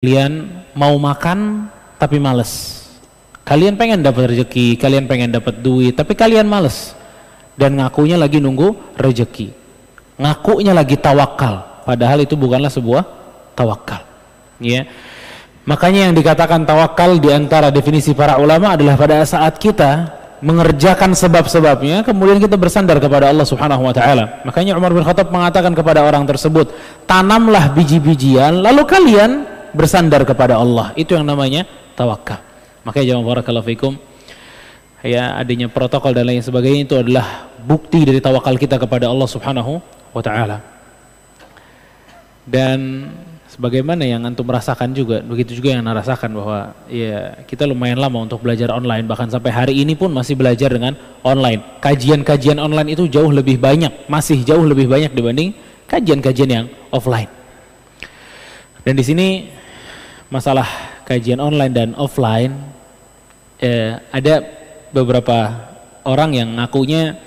kalian mau makan tapi males. Kalian pengen dapat rezeki, kalian pengen dapat duit, tapi kalian males. Dan ngakunya lagi nunggu rezeki. Ngakunya lagi tawakal, padahal itu bukanlah sebuah tawakal. Ya. Makanya yang dikatakan tawakal di antara definisi para ulama adalah pada saat kita mengerjakan sebab-sebabnya kemudian kita bersandar kepada Allah Subhanahu wa taala. Makanya Umar bin Khattab mengatakan kepada orang tersebut, "Tanamlah biji-bijian lalu kalian bersandar kepada Allah. Itu yang namanya tawakal. Makanya jangan barakallahu fikum. Ya, adanya protokol dan lain sebagainya itu adalah bukti dari tawakal kita kepada Allah Subhanahu wa taala. Dan sebagaimana yang antum merasakan juga, begitu juga yang narasakan bahwa ya kita lumayan lama untuk belajar online, bahkan sampai hari ini pun masih belajar dengan online. Kajian-kajian online itu jauh lebih banyak, masih jauh lebih banyak dibanding kajian-kajian yang offline. Dan di sini masalah kajian online dan offline eh, ada beberapa orang yang ngakunya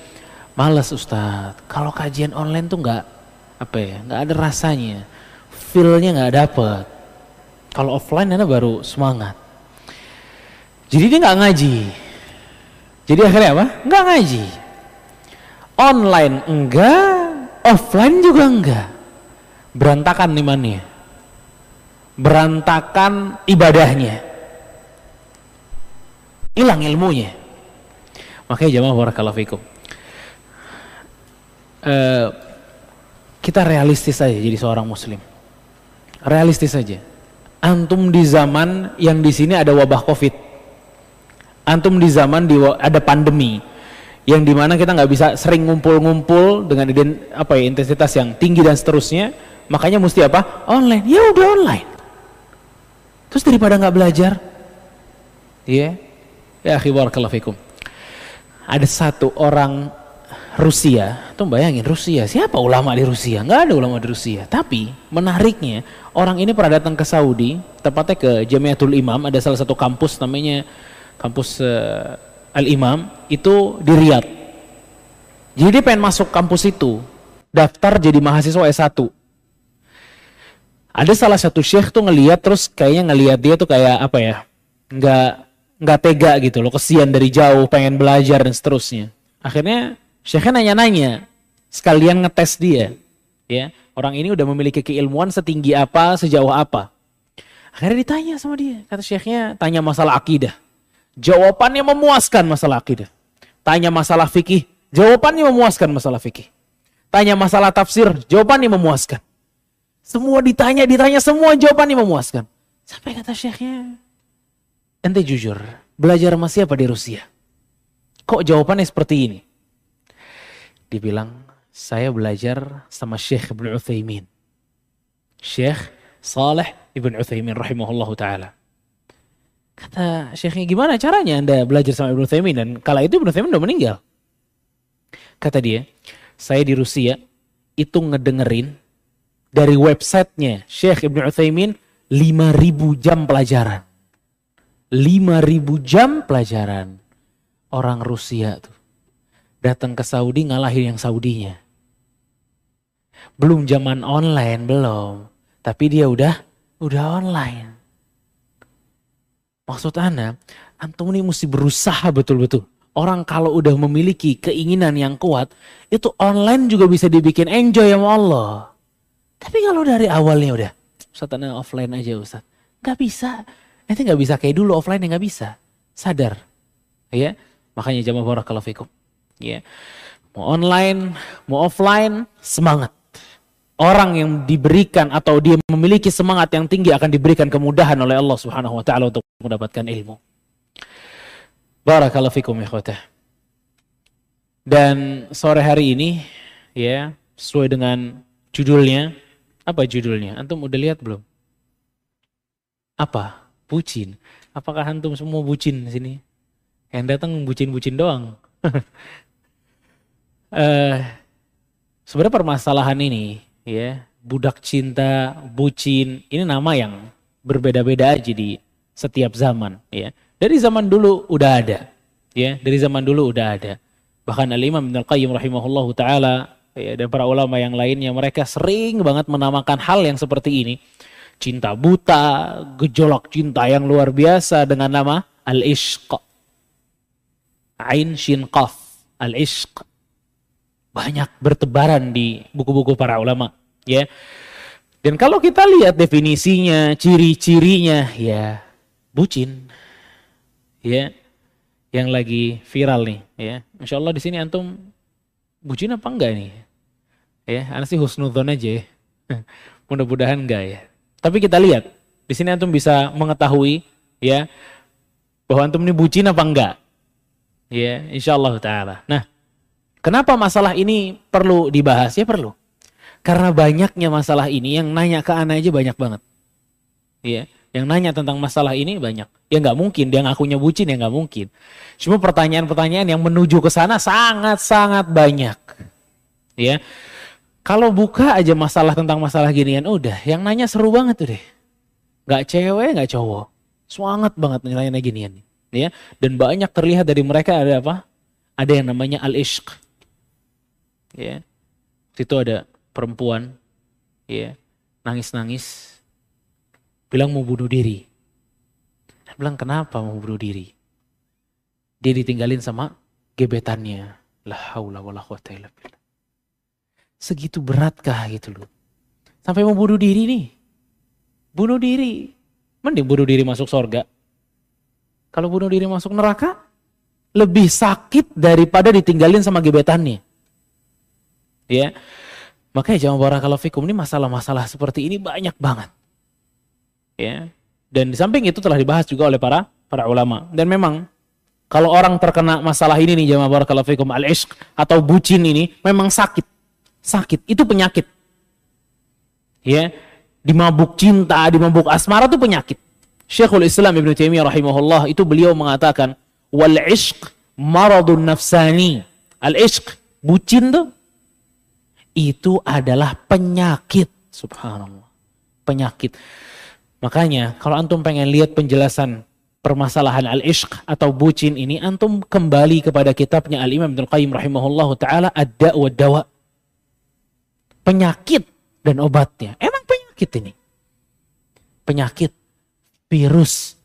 males Ustadz. Kalau kajian online tuh nggak apa ya nggak ada rasanya. Feelnya nggak dapet. Kalau offline ini baru semangat. Jadi dia nggak ngaji. Jadi akhirnya apa? Nggak ngaji. Online enggak offline juga enggak. Berantakan imannya berantakan ibadahnya. Hilang ilmunya. Makanya jamaah barakallahu fikum. Uh, kita realistis saja jadi seorang muslim. Realistis saja antum di zaman yang di sini ada wabah covid. Antum di zaman di ada pandemi. Yang di mana kita nggak bisa sering ngumpul-ngumpul dengan apa ya intensitas yang tinggi dan seterusnya. Makanya mesti apa? Online. Ya udah online Terus daripada nggak belajar, iya, yeah. ya akhi fikum. Ada satu orang Rusia, tuh bayangin Rusia, siapa ulama di Rusia? Nggak ada ulama di Rusia. Tapi menariknya, orang ini pernah datang ke Saudi, tepatnya ke Jamiatul Imam, ada salah satu kampus namanya kampus uh, Al Imam, itu di Riyadh. Jadi dia pengen masuk kampus itu, daftar jadi mahasiswa S1 ada salah satu syekh tuh ngeliat terus kayaknya ngeliat dia tuh kayak apa ya nggak nggak tega gitu loh kesian dari jauh pengen belajar dan seterusnya. Akhirnya syekhnya nanya-nanya sekalian ngetes dia ya orang ini udah memiliki keilmuan setinggi apa sejauh apa? Akhirnya ditanya sama dia kata syekhnya tanya masalah akidah. Jawabannya memuaskan masalah akidah. Tanya masalah fikih jawabannya memuaskan masalah fikih. Tanya masalah tafsir jawabannya memuaskan semua ditanya, ditanya semua jawabannya memuaskan. Sampai kata syekhnya, ente jujur, belajar sama siapa di Rusia? Kok jawabannya seperti ini? Dibilang, saya belajar sama Syekh Ibn Uthaymin. Syekh Saleh Ibn Uthaymin rahimahullah ta'ala. Kata syekhnya, gimana caranya anda belajar sama Ibn Uthaymin? Dan kala itu Ibn Uthaymin udah meninggal. Kata dia, saya di Rusia itu ngedengerin dari websitenya Syekh Ibn Uthaymin 5000 jam pelajaran. 5000 jam pelajaran. Orang Rusia tuh. Datang ke Saudi ngalahin yang Saudinya. Belum zaman online, belum. Tapi dia udah udah online. Maksud Anda, antum ini mesti berusaha betul-betul. Orang kalau udah memiliki keinginan yang kuat, itu online juga bisa dibikin enjoy sama Allah. Tapi kalau dari awalnya udah, Ustaz offline aja Ustaz. Gak bisa. Nanti gak bisa kayak dulu offline yang gak bisa. Sadar. Ya, makanya jamaah barakallahu fikum. Ya. Mau online, mau offline, semangat. Orang yang diberikan atau dia memiliki semangat yang tinggi akan diberikan kemudahan oleh Allah Subhanahu wa taala untuk mendapatkan ilmu. Barakallahu fikum ya Dan sore hari ini ya, sesuai dengan judulnya apa judulnya? Antum udah lihat belum? Apa? Bucin. Apakah antum semua bucin di sini? Yang datang bucin-bucin doang. uh, sebenarnya permasalahan ini ya, budak cinta, bucin, ini nama yang berbeda-beda aja di setiap zaman ya. Dari zaman dulu udah ada. Ya, dari zaman dulu udah ada. Bahkan Al-Imam Ibnu Al-Qayyim rahimahullahu taala ya, dan para ulama yang lainnya mereka sering banget menamakan hal yang seperti ini. cinta buta, gejolak cinta yang luar biasa dengan nama al-ishq. Ain shin qaf, al-ishq. Banyak bertebaran di buku-buku para ulama, ya. Dan kalau kita lihat definisinya, ciri-cirinya, ya bucin, ya, yang lagi viral nih, ya. Insya Allah di sini antum bucin apa enggak nih? Ya, anda sih husnudon aja ya. Mudah-mudahan enggak ya. Tapi kita lihat, di sini antum bisa mengetahui ya bahwa antum ini bucin apa enggak. Ya, insya Allah taala. Nah, kenapa masalah ini perlu dibahas? Ya perlu. Karena banyaknya masalah ini yang nanya ke anak aja banyak banget. Ya, yang nanya tentang masalah ini banyak. Ya nggak mungkin dia ngakunya bucin ya nggak mungkin. Cuma pertanyaan-pertanyaan yang menuju ke sana sangat-sangat banyak. Ya, kalau buka aja masalah tentang masalah ginian, udah. Yang nanya seru banget tuh deh. Gak cewek, gak cowok. Semangat banget nanya ginian. Ya, dan banyak terlihat dari mereka ada apa? Ada yang namanya al-ishq. Ya. Situ ada perempuan ya, nangis-nangis bilang mau bunuh diri. Bilang kenapa mau bunuh diri? Dia ditinggalin sama gebetannya. La haula wala quwata illa billah segitu beratkah gitu loh. Sampai mau bunuh diri nih. Bunuh diri. Mending bunuh diri masuk sorga. Kalau bunuh diri masuk neraka, lebih sakit daripada ditinggalin sama gebetannya. Ya. Makanya jangan barakallahu fikum ini masalah-masalah seperti ini banyak banget. Ya. Dan di samping itu telah dibahas juga oleh para para ulama. Dan memang kalau orang terkena masalah ini nih jamaah barakallahu fikum al-ishq atau bucin ini memang sakit sakit, itu penyakit. Ya, dimabuk cinta, dimabuk asmara itu penyakit. Syekhul Islam Ibn Taimiyah rahimahullah itu beliau mengatakan wal ishq maradun nafsani. Al ishq bucin tuh itu adalah penyakit. Subhanallah. Penyakit. Makanya kalau antum pengen lihat penjelasan permasalahan al-ishq atau bucin ini antum kembali kepada kitabnya Al-Imam Ibnu Qayyim rahimahullah taala Ad-Da' wa Dawa penyakit dan obatnya. Emang penyakit ini? Penyakit, virus.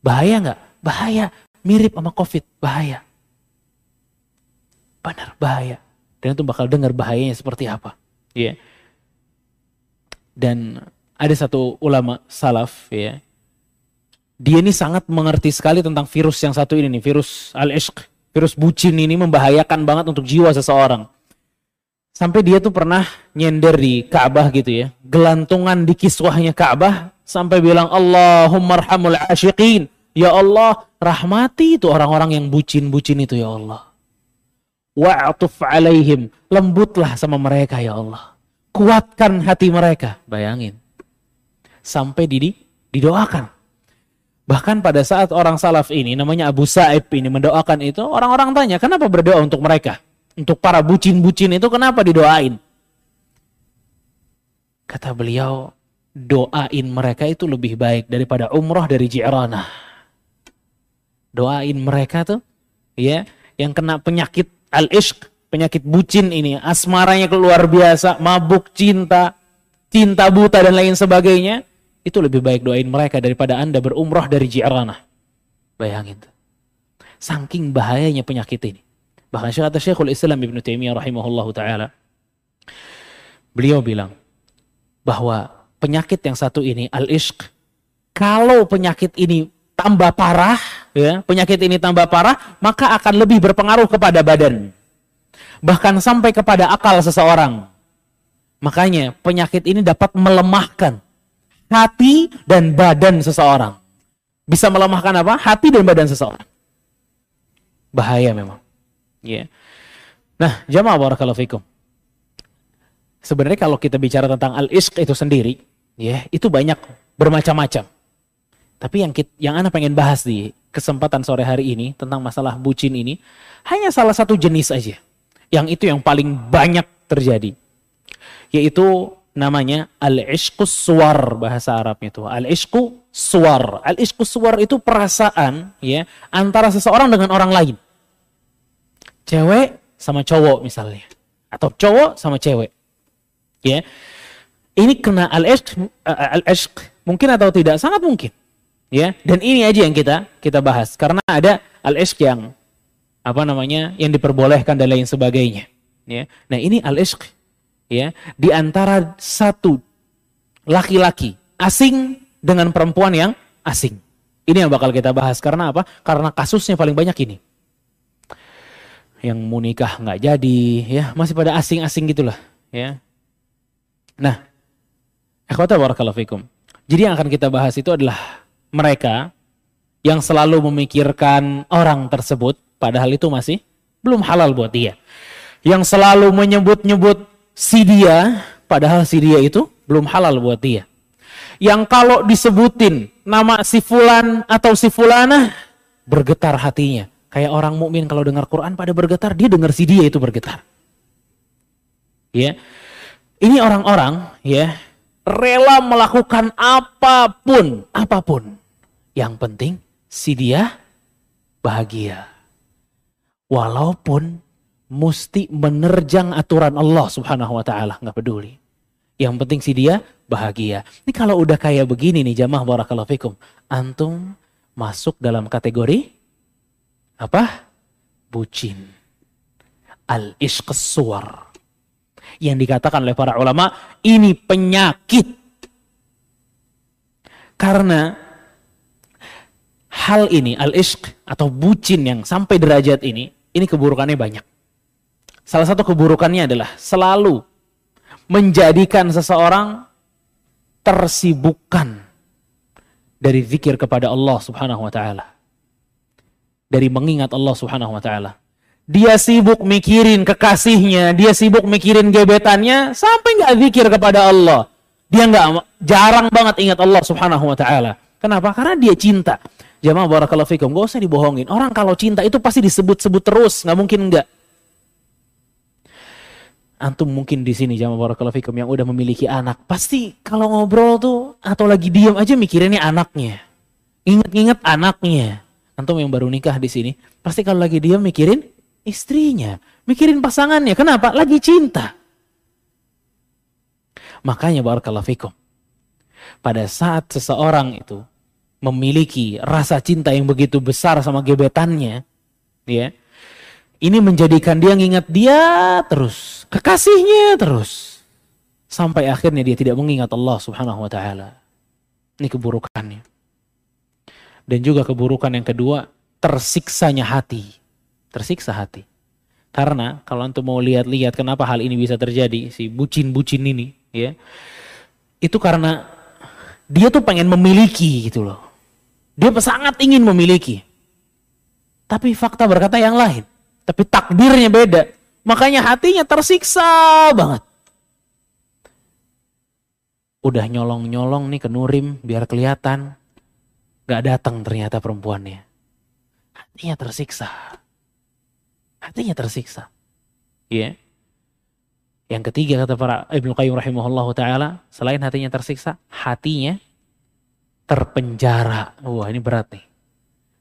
Bahaya nggak? Bahaya. Mirip sama COVID, bahaya. Benar, bahaya. Dan itu bakal dengar bahayanya seperti apa. Ya. Yeah. Dan ada satu ulama salaf ya. Dia ini sangat mengerti sekali tentang virus yang satu ini nih, virus al-ishq. Virus bucin ini membahayakan banget untuk jiwa seseorang. Sampai dia tuh pernah nyender di Ka'bah gitu ya. Gelantungan di kiswahnya Ka'bah sampai bilang Allahumma arhamul asyiqin. Ya Allah, rahmati itu orang-orang yang bucin-bucin itu ya Allah. Wa'atuf alaihim. Lembutlah sama mereka ya Allah. Kuatkan hati mereka. Bayangin. Sampai di, didoakan. Bahkan pada saat orang salaf ini, namanya Abu Sa'ib ini mendoakan itu, orang-orang tanya, kenapa berdoa untuk mereka? Untuk para bucin-bucin itu kenapa didoain? Kata beliau, doain mereka itu lebih baik daripada umroh dari Ji'ranah. Doain mereka tuh, ya, yang kena penyakit al-ishq, penyakit bucin ini, asmaranya keluar biasa, mabuk cinta, cinta buta dan lain sebagainya, itu lebih baik doain mereka daripada Anda berumroh dari Ji'ranah. Bayangin tuh. Saking bahayanya penyakit ini. Bahkan kata Syekhul Islam Ibn Taimiyah rahimahullahu taala beliau bilang bahwa penyakit yang satu ini al-ishq kalau penyakit ini tambah parah ya, penyakit ini tambah parah maka akan lebih berpengaruh kepada badan. Bahkan sampai kepada akal seseorang. Makanya penyakit ini dapat melemahkan hati dan badan seseorang. Bisa melemahkan apa? Hati dan badan seseorang. Bahaya memang. Ya. Nah, jamaah barakallahu fikum. Sebenarnya kalau kita bicara tentang al-ishq itu sendiri, ya, itu banyak bermacam-macam. Tapi yang kita, yang Anda pengen bahas di kesempatan sore hari ini tentang masalah bucin ini hanya salah satu jenis aja. Yang itu yang paling banyak terjadi. Yaitu namanya al-ishqus suwar bahasa Arabnya itu. Al-ishqu suwar. Al-ishqu suwar itu perasaan ya antara seseorang dengan orang lain cewek sama cowok misalnya. Atau cowok sama cewek. Ya. Ini kena al-ishq al-ishq mungkin atau tidak? Sangat mungkin. Ya. Dan ini aja yang kita kita bahas. Karena ada al-ishq yang apa namanya yang diperbolehkan dan lain sebagainya. Ya. Nah ini al-ishq ya di antara satu laki-laki asing dengan perempuan yang asing. Ini yang bakal kita bahas. Karena apa? Karena kasusnya paling banyak ini yang mau nikah nggak jadi ya masih pada asing-asing gitulah ya nah ikhwata barakallahu jadi yang akan kita bahas itu adalah mereka yang selalu memikirkan orang tersebut padahal itu masih belum halal buat dia. Yang selalu menyebut-nyebut si dia padahal si dia itu belum halal buat dia. Yang kalau disebutin nama si fulan atau si fulana bergetar hatinya. Kayak orang mukmin kalau dengar Quran pada bergetar, dia dengar si dia itu bergetar. Ya. Ini orang-orang ya rela melakukan apa pun, apa pun. Yang penting si dia bahagia. Walaupun mesti menerjang aturan Allah subhanahu wa ta'ala. nggak peduli. Yang penting si dia bahagia. Ini kalau udah kayak begini nih jamaah barakallahu fikum. Antum masuk dalam kategori apa? Bucin. Al-ishqsuar yang dikatakan oleh para ulama ini penyakit. Karena hal ini al-ishq atau bucin yang sampai derajat ini, ini keburukannya banyak. Salah satu keburukannya adalah selalu menjadikan seseorang tersibukkan dari zikir kepada Allah Subhanahu wa taala. Dari mengingat Allah Subhanahu wa taala. Dia sibuk mikirin kekasihnya, dia sibuk mikirin gebetannya, sampai nggak zikir kepada Allah. Dia nggak jarang banget ingat Allah Subhanahu Wa Taala. Kenapa? Karena dia cinta. Jamaah barakallahu fikum, gak usah dibohongin. Orang kalau cinta itu pasti disebut-sebut terus, nggak mungkin nggak. Antum mungkin di sini jamaah barakallahu fikum yang udah memiliki anak, pasti kalau ngobrol tuh atau lagi diam aja mikirinnya anaknya. Ingat-ingat anaknya. Antum yang baru nikah di sini, pasti kalau lagi diam mikirin istrinya, mikirin pasangannya. Kenapa? Lagi cinta. Makanya barakallahu fikum. Pada saat seseorang itu memiliki rasa cinta yang begitu besar sama gebetannya, ya. Ini menjadikan dia ngingat dia terus, kekasihnya terus. Sampai akhirnya dia tidak mengingat Allah Subhanahu wa taala. Ini keburukannya. Dan juga keburukan yang kedua, tersiksanya hati tersiksa hati. Karena kalau antum mau lihat-lihat kenapa hal ini bisa terjadi, si bucin-bucin ini, ya, itu karena dia tuh pengen memiliki gitu loh. Dia sangat ingin memiliki. Tapi fakta berkata yang lain. Tapi takdirnya beda. Makanya hatinya tersiksa banget. Udah nyolong-nyolong nih ke Nurim biar kelihatan. Gak datang ternyata perempuannya. Hatinya tersiksa hatinya tersiksa. Ya. Yang ketiga kata para Ibnu Qayyim rahimahullahu taala, selain hatinya tersiksa, hatinya terpenjara. Wah, ini berat nih.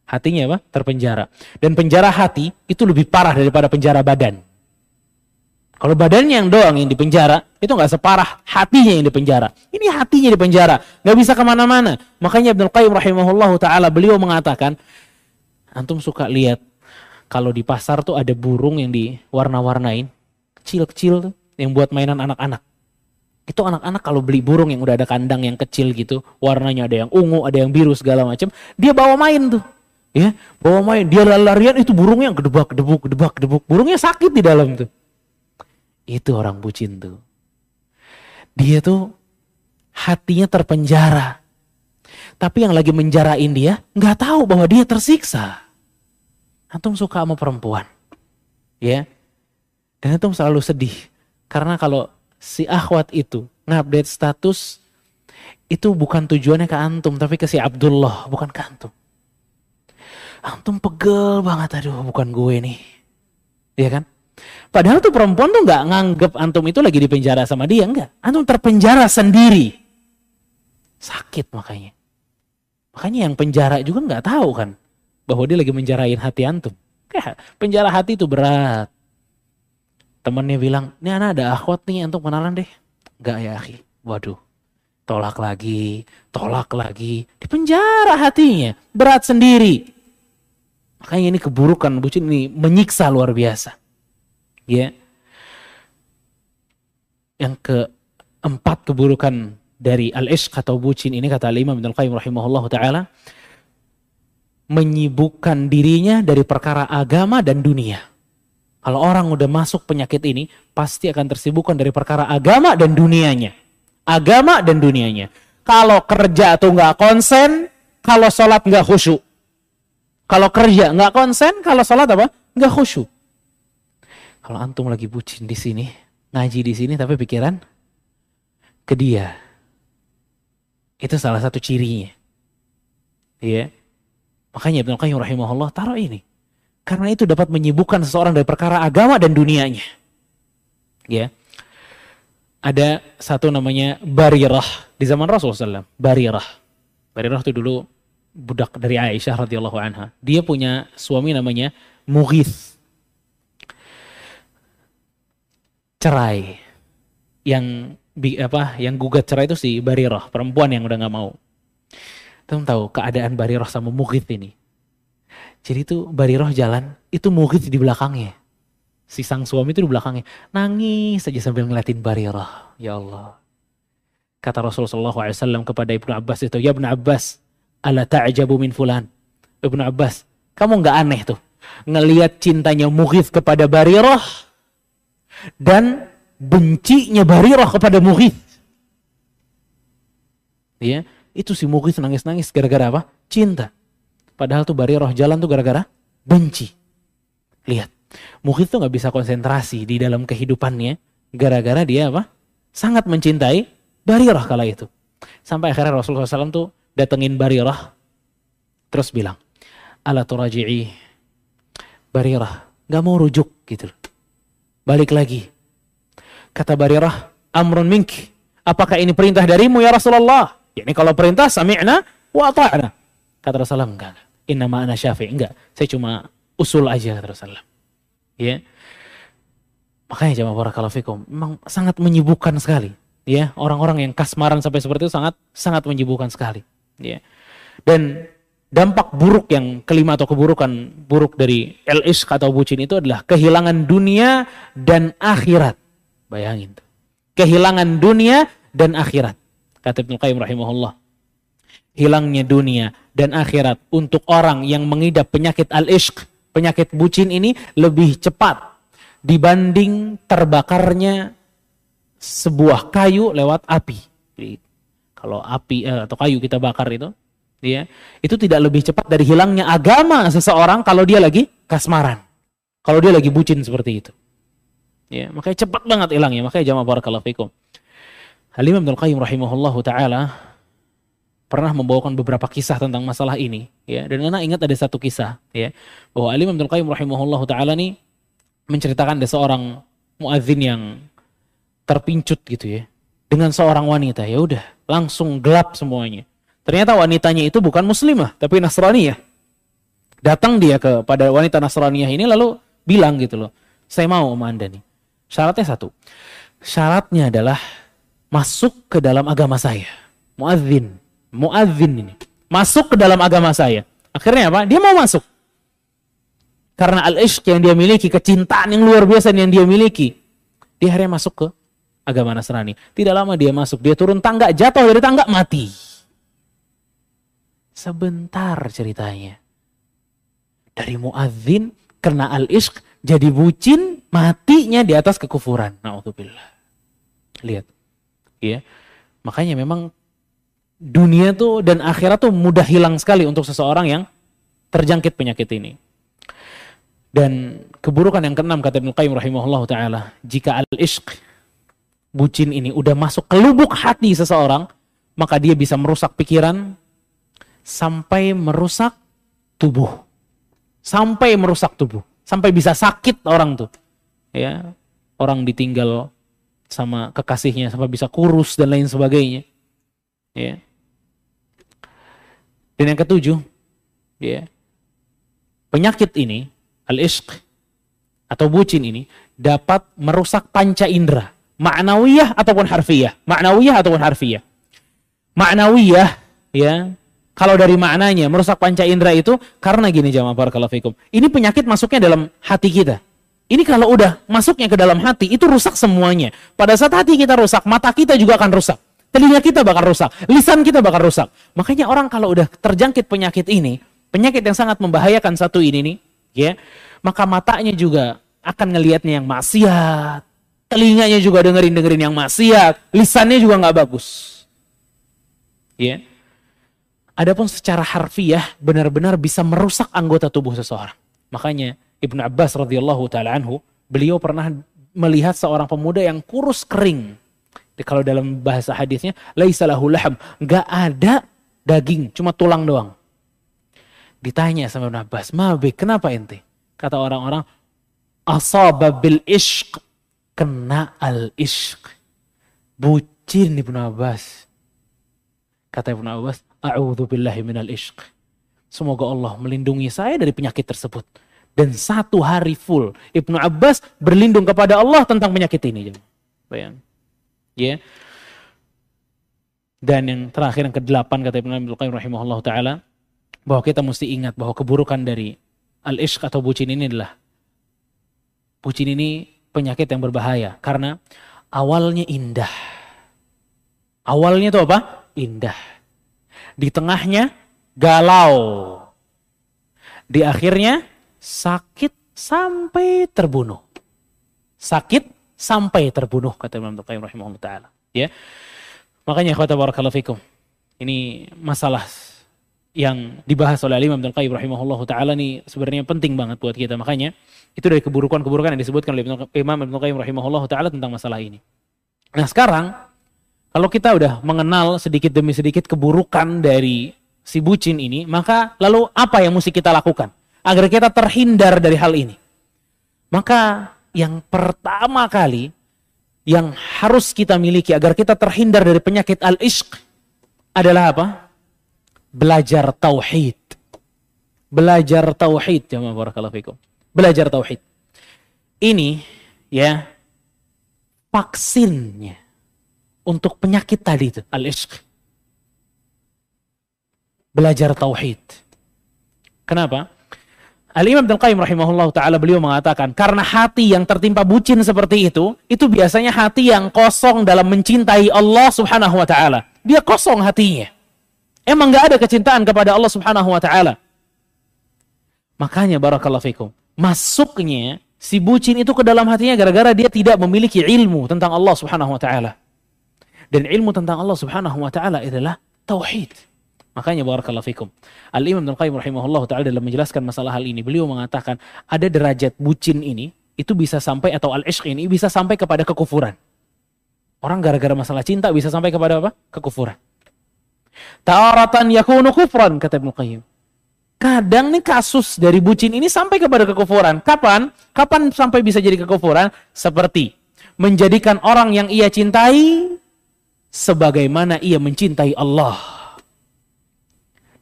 Hatinya apa? Terpenjara. Dan penjara hati itu lebih parah daripada penjara badan. Kalau badannya yang doang yang dipenjara, itu nggak separah hatinya yang dipenjara. Ini hatinya dipenjara, nggak bisa ke mana-mana. Makanya Ibnu Qayyim rahimahullahu taala beliau mengatakan, antum suka lihat kalau di pasar tuh ada burung yang diwarna-warnain, kecil-kecil yang buat mainan anak-anak. Itu anak-anak kalau beli burung yang udah ada kandang yang kecil gitu, warnanya ada yang ungu, ada yang biru segala macam, dia bawa main tuh. Ya, bawa main, dia lari-larian itu burungnya gedebak, gedebuk, gedebak, gedebuk. Burungnya sakit di dalam tuh. Itu orang bucin tuh. Dia tuh hatinya terpenjara. Tapi yang lagi menjarain dia nggak tahu bahwa dia tersiksa. Antum suka sama perempuan. Ya. Dan antum selalu sedih. Karena kalau si akhwat itu ngupdate status itu bukan tujuannya ke antum tapi ke si Abdullah, bukan ke antum. Antum pegel banget aduh bukan gue nih. Iya kan? Padahal tuh perempuan tuh nggak nganggep antum itu lagi di penjara sama dia, enggak. Antum terpenjara sendiri. Sakit makanya. Makanya yang penjara juga nggak tahu kan bahwa dia lagi menjarain hati antum. Kayak penjara hati itu berat. Temennya bilang, ini anak ada akhwat nih antum kenalan deh. Enggak ya akhi, Waduh, tolak lagi, tolak lagi, di penjara hatinya, berat sendiri. Makanya ini keburukan bucin ini menyiksa luar biasa. Ya. Yang keempat keburukan dari al-ishq atau bucin ini kata Imam Ibnu Qayyim rahimahullah taala menyibukkan dirinya dari perkara agama dan dunia. Kalau orang udah masuk penyakit ini, pasti akan tersibukkan dari perkara agama dan dunianya. Agama dan dunianya. Kalau kerja tuh nggak konsen, kalau sholat nggak khusyuk. Kalau kerja nggak konsen, kalau sholat apa? Nggak khusyuk. Kalau antum lagi bucin di sini, ngaji di sini, tapi pikiran ke dia. Itu salah satu cirinya. Iya. Makanya Ibnu Qayyim rahimahullah taruh ini. Karena itu dapat menyibukkan seseorang dari perkara agama dan dunianya. Ya. Ada satu namanya Barirah di zaman Rasulullah SAW. Barirah. Barirah itu dulu budak dari Aisyah radhiyallahu anha. Dia punya suami namanya Mughith. Cerai. Yang apa? Yang gugat cerai itu si Barirah, perempuan yang udah nggak mau. Kamu tahu keadaan Barirah sama Mughith ini. Jadi itu Bariroh jalan, itu Mughith di belakangnya. Si sang suami itu di belakangnya. Nangis saja sambil ngeliatin Bariroh. Ya Allah. Kata Rasulullah SAW kepada Ibnu Abbas itu, Ya Ibnu Abbas, ala ta'jabu min fulan. Ibnu Abbas, kamu nggak aneh tuh. Ngeliat cintanya Mughith kepada Bariroh. Dan bencinya Bariroh kepada Mughith. Ya, itu si Mughith nangis-nangis gara-gara apa? Cinta. Padahal tuh roh jalan tuh gara-gara benci. Lihat, Mukhid tuh nggak bisa konsentrasi di dalam kehidupannya gara-gara dia apa? Sangat mencintai roh kala itu. Sampai akhirnya Rasulullah SAW tuh datengin roh terus bilang, ala turaji'i roh nggak mau rujuk gitu. Balik lagi. Kata roh amrun mink. Apakah ini perintah darimu ya Rasulullah? Ya ini kalau perintah sami'na wa ta'na. Kata Rasulullah enggak innama ana syafi. Enggak, saya cuma usul aja kata Rasulullah. Ya. Makanya jamaah barakallahu fikum, memang sangat menyibukkan sekali. Ya, orang-orang yang kasmaran sampai seperti itu sangat sangat menyibukkan sekali. Ya. Dan dampak buruk yang kelima atau keburukan buruk dari el atau bucin itu adalah kehilangan dunia dan akhirat. Bayangin tuh. Kehilangan dunia dan akhirat. Kata Ibnu Qayyim rahimahullah. Hilangnya dunia dan akhirat untuk orang yang mengidap penyakit al-ishq, penyakit bucin ini lebih cepat dibanding terbakarnya sebuah kayu lewat api. Kalau api eh, atau kayu kita bakar itu, ya, itu tidak lebih cepat dari hilangnya agama seseorang kalau dia lagi kasmaran. Kalau dia lagi bucin seperti itu. Ya, makanya cepat banget hilangnya. Makanya jamaah barakallahu fikum. Halimah bin Qayyim rahimahullahu taala pernah membawakan beberapa kisah tentang masalah ini ya dan anak ingat ada satu kisah ya bahwa Ali Abdul Qayyim rahimahullah taala nih menceritakan ada seorang muadzin yang terpincut gitu ya dengan seorang wanita ya udah langsung gelap semuanya ternyata wanitanya itu bukan muslimah tapi nasraniyah datang dia kepada wanita nasraniyah ini lalu bilang gitu loh saya mau sama anda nih syaratnya satu syaratnya adalah masuk ke dalam agama saya muadzin muadzin ini masuk ke dalam agama saya. Akhirnya apa? Dia mau masuk. Karena al-ishq yang dia miliki, kecintaan yang luar biasa yang dia miliki. Dia akhirnya masuk ke agama Nasrani. Tidak lama dia masuk, dia turun tangga, jatuh dari tangga, mati. Sebentar ceritanya. Dari muadzin karena al-ishq jadi bucin, matinya di atas kekufuran. Nauzubillah. Lihat. Ya. Makanya memang dunia tuh dan akhirat tuh mudah hilang sekali untuk seseorang yang terjangkit penyakit ini. Dan keburukan yang keenam kata Ibnu Qayyim rahimahullah taala, jika al-ishq bucin ini udah masuk ke lubuk hati seseorang, maka dia bisa merusak pikiran sampai merusak tubuh. Sampai merusak tubuh, sampai bisa sakit orang tuh. Ya, orang ditinggal sama kekasihnya sampai bisa kurus dan lain sebagainya. Ya. Dan yang ketujuh, ya, penyakit ini, al-ishq, atau bucin ini, dapat merusak panca indera. Ma'nawiyah ataupun harfiyah. Ma'nawiyah ataupun harfiyah. Ma'nawiyah ya. Kalau dari maknanya merusak panca indera itu karena gini jamaah barakallahu fikum. Ini penyakit masuknya dalam hati kita. Ini kalau udah masuknya ke dalam hati itu rusak semuanya. Pada saat hati kita rusak, mata kita juga akan rusak. Telinga kita bakal rusak, lisan kita bakal rusak. Makanya orang kalau udah terjangkit penyakit ini, penyakit yang sangat membahayakan satu ini nih, ya, maka matanya juga akan ngelihatnya yang maksiat, telinganya juga dengerin dengerin yang maksiat, lisannya juga nggak bagus. Ya. Adapun secara harfiah benar-benar bisa merusak anggota tubuh seseorang. Makanya Ibnu Abbas radhiyallahu taala anhu, beliau pernah melihat seorang pemuda yang kurus kering. Kalau dalam bahasa hadisnya, laisa lahu laham, enggak ada daging, cuma tulang doang. Ditanya sama Ibnu Abbas, "Mabe, kenapa ente?" Kata orang-orang, "Asaba bil ishq." Kena al ishq. Bucin Ibnu Abbas. Kata Ibnu Abbas, "A'udzu billahi minal ishq." Semoga Allah melindungi saya dari penyakit tersebut. Dan satu hari full Ibnu Abbas berlindung kepada Allah tentang penyakit ini. Bayang. Ya. Dan yang terakhir yang kedelapan kata Ibnu Qayyim rahimahullah taala bahwa kita mesti ingat bahwa keburukan dari al-ishq atau bucin ini adalah bucin ini penyakit yang berbahaya karena awalnya indah. Awalnya itu apa? Indah. Di tengahnya galau. Di akhirnya sakit sampai terbunuh. Sakit sampai terbunuh kata Imam Qayyim rahimahullah taala. Ya. Makanya kata barakallahu fikum. Ini masalah yang dibahas oleh Imam Abdul Qayyim rahimahullah taala ini sebenarnya penting banget buat kita. Makanya itu dari keburukan-keburukan yang disebutkan oleh Imam Abdul Qayyim rahimahullah taala tentang masalah ini. Nah, sekarang kalau kita udah mengenal sedikit demi sedikit keburukan dari si bucin ini, maka lalu apa yang mesti kita lakukan? agar kita terhindar dari hal ini. Maka yang pertama kali yang harus kita miliki agar kita terhindar dari penyakit al-ishq adalah apa? Belajar tauhid. Belajar tauhid jemaah fikum. Belajar tauhid. Ini ya vaksinnya untuk penyakit tadi itu al-ishq. Belajar tauhid. Kenapa? Al-Imam Abdul Qayyim rahimahullah ta'ala beliau mengatakan, karena hati yang tertimpa bucin seperti itu, itu biasanya hati yang kosong dalam mencintai Allah subhanahu wa ta'ala. Dia kosong hatinya. Emang gak ada kecintaan kepada Allah subhanahu wa ta'ala. Makanya barakallahu fikum, masuknya si bucin itu ke dalam hatinya gara-gara dia tidak memiliki ilmu tentang Allah subhanahu wa ta'ala. Dan ilmu tentang Allah subhanahu wa ta'ala adalah tauhid. Makanya barakallahu fikum. Al-Imam Ibnu Qayyim rahimahullah taala dalam menjelaskan masalah hal ini, beliau mengatakan ada derajat bucin ini itu bisa sampai atau al-ishq ini bisa sampai kepada kekufuran. Orang gara-gara masalah cinta bisa sampai kepada apa? Kekufuran. Ta'aratan yakunu kufran kata Ibnu Qayyim. Kadang nih kasus dari bucin ini sampai kepada kekufuran. Kapan? Kapan sampai bisa jadi kekufuran? Seperti menjadikan orang yang ia cintai sebagaimana ia mencintai Allah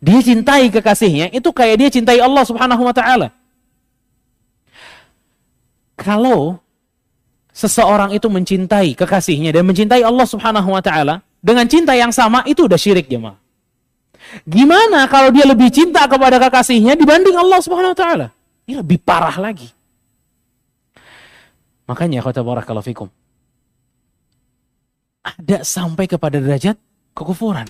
dia cintai kekasihnya, itu kayak dia cintai Allah Subhanahu wa taala. Kalau seseorang itu mencintai kekasihnya dan mencintai Allah Subhanahu wa taala dengan cinta yang sama itu udah syirik jemaah. Gimana kalau dia lebih cinta kepada kekasihnya dibanding Allah Subhanahu wa taala? Ini lebih parah lagi. Makanya kata barakallahu fikum. Ada sampai kepada derajat kekufuran.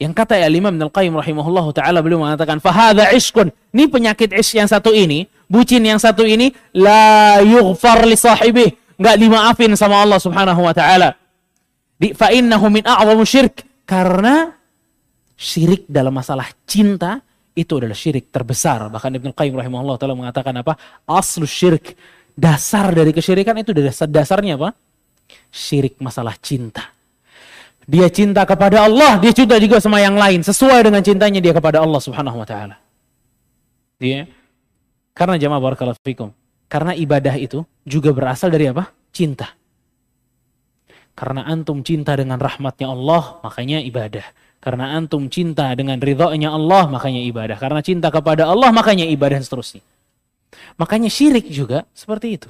Yang kata ya Imam Ibnu Qayyim rahimahullah taala beliau mengatakan fahadha iskun. Ini penyakit ish yang satu ini, bucin yang satu ini la yughfar li sahibih, enggak dimaafin sama Allah Subhanahu wa taala. Di fa innahu min a'zamu syirk karena syirik dalam masalah cinta itu adalah syirik terbesar. Bahkan Ibnu Qayyim rahimahullah taala mengatakan apa? Aslu syirik. Dasar dari kesyirikan itu dasar dasarnya apa? Syirik masalah cinta. Dia cinta kepada Allah, dia cinta juga sama yang lain sesuai dengan cintanya dia kepada Allah Subhanahu wa taala. Dia karena jamaah barakallahu fikum. Karena ibadah itu juga berasal dari apa? Cinta. Karena antum cinta dengan rahmatnya Allah, makanya ibadah. Karena antum cinta dengan ridhonya Allah, makanya ibadah. Karena cinta kepada Allah, makanya ibadah dan seterusnya. Makanya syirik juga seperti itu.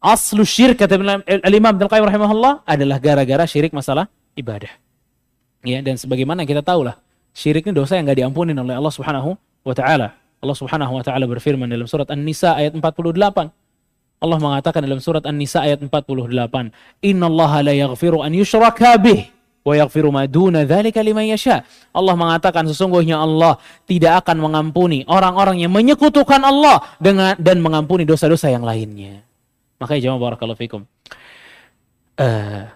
Aslu syirik kata Al-Imam Ibnu Qayyim rahimahullah adalah gara-gara syirik masalah ibadah. Ya, dan sebagaimana kita tahu lah, syirik ini dosa yang nggak diampuni oleh Allah Subhanahu wa taala. Allah Subhanahu wa taala berfirman dalam surat An-Nisa ayat 48. Allah mengatakan dalam surat An-Nisa ayat 48, "Innallaha la yaghfiru an yushraka bih wa yaghfiru ma duna dzalika liman yasha." Allah mengatakan sesungguhnya Allah tidak akan mengampuni orang-orang yang menyekutukan Allah dengan dan mengampuni dosa-dosa yang lainnya. Makanya jemaah barakallahu fikum. Uh,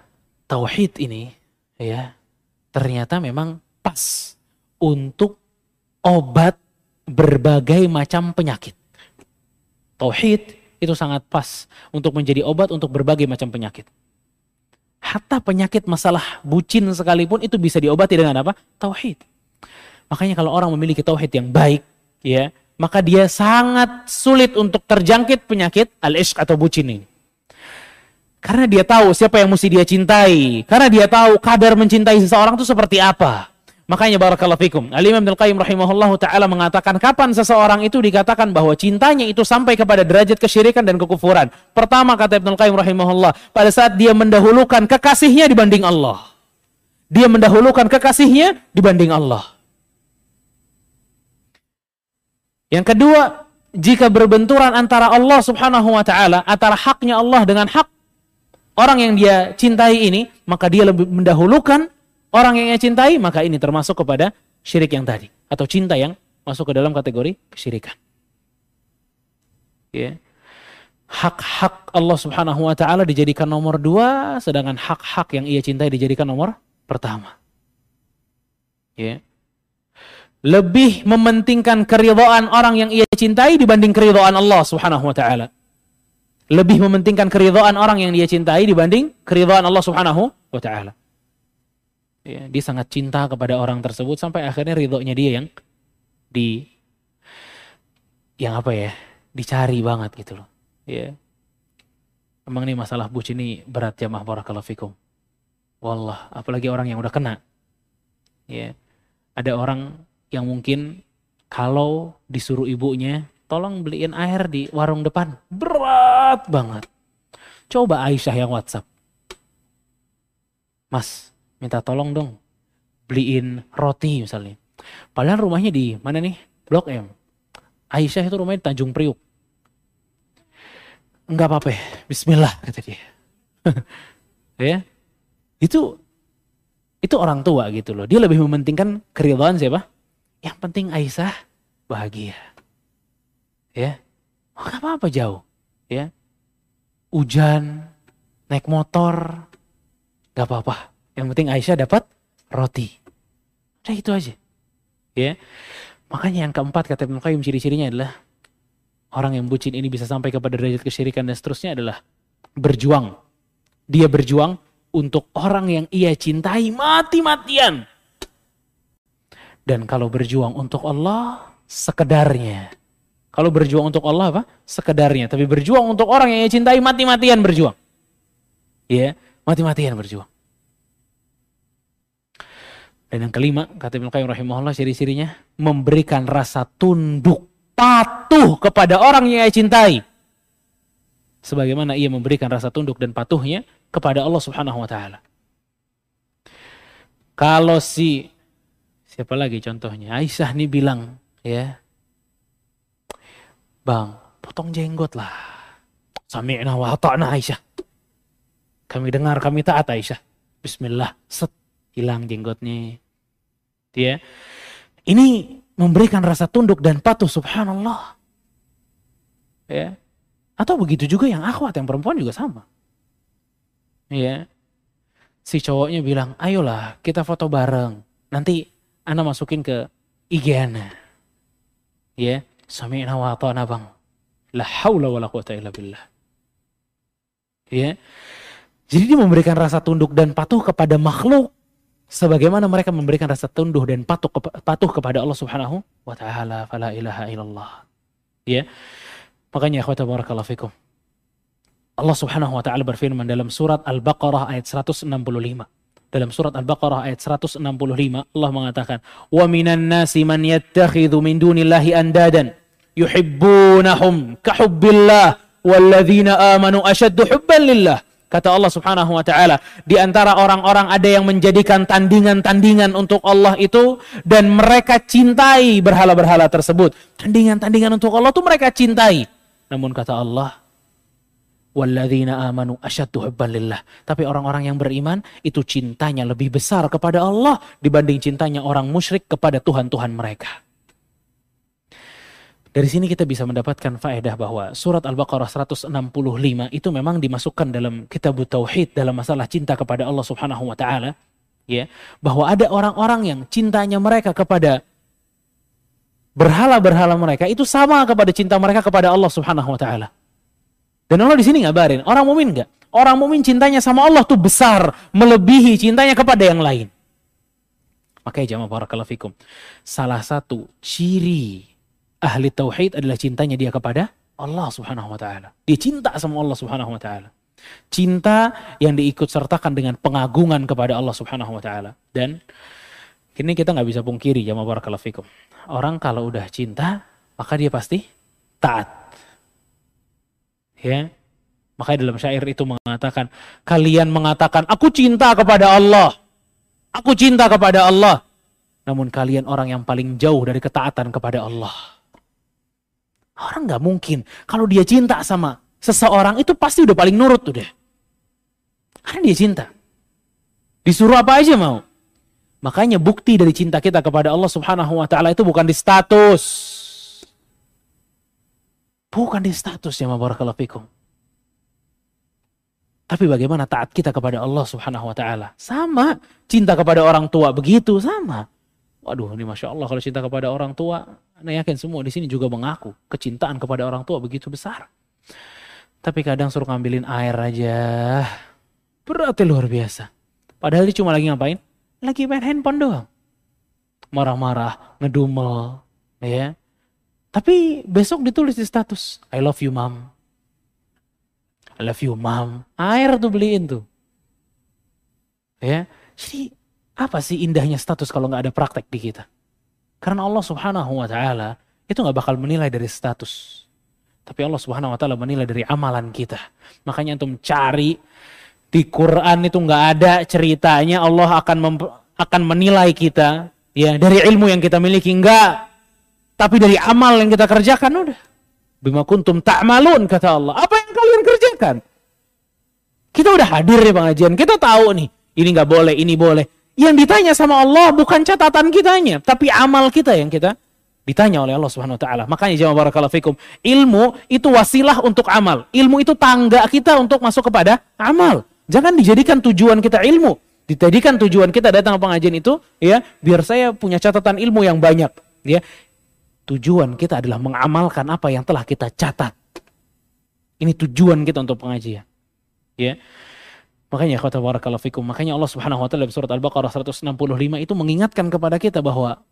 tauhid ini ya ternyata memang pas untuk obat berbagai macam penyakit. Tauhid itu sangat pas untuk menjadi obat untuk berbagai macam penyakit. Hatta penyakit masalah bucin sekalipun itu bisa diobati dengan apa? Tauhid. Makanya kalau orang memiliki tauhid yang baik, ya, maka dia sangat sulit untuk terjangkit penyakit al-ishq atau bucin ini. Karena dia tahu siapa yang mesti dia cintai. Karena dia tahu kadar mencintai seseorang itu seperti apa. Makanya barakallahu fikum. Al-Imam Qayyim rahimahullah taala mengatakan kapan seseorang itu dikatakan bahwa cintanya itu sampai kepada derajat kesyirikan dan kekufuran. Pertama kata Ibnu Qayyim rahimahullah, pada saat dia mendahulukan kekasihnya dibanding Allah. Dia mendahulukan kekasihnya dibanding Allah. Yang kedua, jika berbenturan antara Allah Subhanahu wa taala, antara haknya Allah dengan hak orang yang dia cintai ini, maka dia lebih mendahulukan orang yang ia cintai, maka ini termasuk kepada syirik yang tadi. Atau cinta yang masuk ke dalam kategori kesyirikan. Ya. Hak-hak Allah subhanahu wa ta'ala dijadikan nomor dua, sedangkan hak-hak yang ia cintai dijadikan nomor pertama. Ya. Lebih mementingkan keridhaan orang yang ia cintai dibanding keridhaan Allah subhanahu wa ta'ala. Lebih mementingkan keridhaan orang yang dia cintai dibanding keridhaan Allah subhanahu wa ta'ala. Ya, dia sangat cinta kepada orang tersebut sampai akhirnya ridhonya dia yang di yang apa ya dicari banget gitu loh. Ya. Emang ini masalah bucin ini berat ya barakallahu fikum. Wallah, apalagi orang yang udah kena. Ya. Ada orang yang mungkin kalau disuruh ibunya tolong beliin air di warung depan. Berat banget. Coba Aisyah yang WhatsApp. Mas, minta tolong dong beliin roti misalnya. Padahal rumahnya di mana nih? Blok M. Aisyah itu rumahnya di Tanjung Priuk. Enggak apa-apa, bismillah kata dia. ya. Itu itu orang tua gitu loh. Dia lebih mementingkan keridhaan siapa? Yang penting Aisyah bahagia. Ya. Enggak apa-apa jauh, ya. Hujan, naik motor, enggak apa-apa. Yang penting Aisyah dapat roti. Udah itu aja. Ya. Makanya yang keempat kata Ibnu Qayyim ciri-cirinya adalah orang yang bucin ini bisa sampai kepada derajat kesyirikan dan seterusnya adalah berjuang. Dia berjuang untuk orang yang ia cintai mati-matian. Dan kalau berjuang untuk Allah, sekedarnya. Kalau berjuang untuk Allah apa? Sekedarnya. Tapi berjuang untuk orang yang ia cintai mati-matian berjuang. Ya, mati-matian berjuang. Dan yang kelima, kata Ibnu Qayyim rahimahullah ciri-cirinya memberikan rasa tunduk, patuh kepada orang yang ia cintai. Sebagaimana ia memberikan rasa tunduk dan patuhnya kepada Allah Subhanahu wa taala. Kalau si siapa lagi contohnya? Aisyah nih bilang, ya. Bang, potong jenggot lah. Sami'na wa ata'na Aisyah. Kami dengar, kami taat Aisyah. Bismillah, set hilang jenggotnya ya. Ini memberikan rasa tunduk dan patuh subhanallah. Ya. Atau begitu juga yang akhwat, yang perempuan juga sama. Ya. Si cowoknya bilang, ayolah kita foto bareng. Nanti Anda masukin ke IG Ana. Ya. Sami'na wa ta'na bang. La hawla wa la quwata illa billah. Ya. Jadi dia memberikan rasa tunduk dan patuh kepada makhluk sebagaimana mereka memberikan rasa tunduh dan patuh patuh kepada Allah Subhanahu wa taala fala ilaha illallah ya makanya akhwat barakallahu fikum Allah Subhanahu wa taala berfirman dalam surat Al-Baqarah ayat 165 dalam surat Al-Baqarah ayat 165 Allah mengatakan wa minan nasi man yattakhidhu min dunillahi andadan yuhibbunahum kahubbillah walladzina amanu asyaddu hubban lillah. Kata Allah Subhanahu wa taala, di antara orang-orang ada yang menjadikan tandingan-tandingan untuk Allah itu dan mereka cintai berhala-berhala tersebut. Tandingan-tandingan untuk Allah itu mereka cintai. Namun kata Allah, walladzina amanu asyaddu hubban lillah. Tapi orang-orang yang beriman itu cintanya lebih besar kepada Allah dibanding cintanya orang musyrik kepada Tuhan-tuhan mereka. Dari sini kita bisa mendapatkan faedah bahwa surat Al-Baqarah 165 itu memang dimasukkan dalam kitab tauhid dalam masalah cinta kepada Allah Subhanahu wa taala ya bahwa ada orang-orang yang cintanya mereka kepada berhala-berhala mereka itu sama kepada cinta mereka kepada Allah Subhanahu wa taala. Dan Allah di sini ngabarin, orang mumin enggak? Orang mumin cintanya sama Allah tuh besar, melebihi cintanya kepada yang lain. Makanya jamaah barakallahu fikum. Salah satu ciri ahli tauhid adalah cintanya dia kepada Allah Subhanahu wa taala. Dia cinta sama Allah Subhanahu wa taala. Cinta yang diikut sertakan dengan pengagungan kepada Allah Subhanahu wa taala. Dan ini kita nggak bisa pungkiri ya barakallahu fikum. Orang kalau udah cinta, maka dia pasti taat. Ya. Makanya dalam syair itu mengatakan, kalian mengatakan, aku cinta kepada Allah. Aku cinta kepada Allah. Namun kalian orang yang paling jauh dari ketaatan kepada Allah. Orang nggak mungkin. Kalau dia cinta sama seseorang itu pasti udah paling nurut tuh deh. Karena dia cinta. Disuruh apa aja mau. Makanya bukti dari cinta kita kepada Allah Subhanahu wa taala itu bukan di status. Bukan di status ya barakallahu fikum. Tapi bagaimana taat kita kepada Allah Subhanahu wa taala? Sama. Cinta kepada orang tua begitu sama. Waduh, ini masya Allah kalau cinta kepada orang tua, anda yakin semua di sini juga mengaku kecintaan kepada orang tua begitu besar. Tapi kadang suruh ngambilin air aja, berarti luar biasa. Padahal dia cuma lagi ngapain? Lagi main handphone doang. Marah-marah, ngedumel, ya. Tapi besok ditulis di status, I love you mom. I love you mom. Air tuh beliin tuh. Ya, jadi apa sih indahnya status kalau nggak ada praktek di kita? Karena Allah subhanahu wa ta'ala itu nggak bakal menilai dari status. Tapi Allah subhanahu wa ta'ala menilai dari amalan kita. Makanya untuk cari di Quran itu nggak ada ceritanya Allah akan akan menilai kita ya dari ilmu yang kita miliki enggak tapi dari amal yang kita kerjakan udah bima kuntum ta'malun kata Allah apa yang kalian kerjakan kita udah hadir di pengajian kita tahu nih ini nggak boleh ini boleh yang ditanya sama Allah bukan catatan kitanya, tapi amal kita yang kita ditanya oleh Allah Subhanahu wa taala. Makanya jawab barakallahu fikum, ilmu itu wasilah untuk amal. Ilmu itu tangga kita untuk masuk kepada amal. Jangan dijadikan tujuan kita ilmu. Dijadikan tujuan kita datang ke pengajian itu ya, biar saya punya catatan ilmu yang banyak, ya. Tujuan kita adalah mengamalkan apa yang telah kita catat. Ini tujuan kita untuk pengajian. Ya. Makanya kata barakallahu fikum, makanya Allah Subhanahu wa taala surat Al-Baqarah 165 itu mengingatkan kepada kita bahwa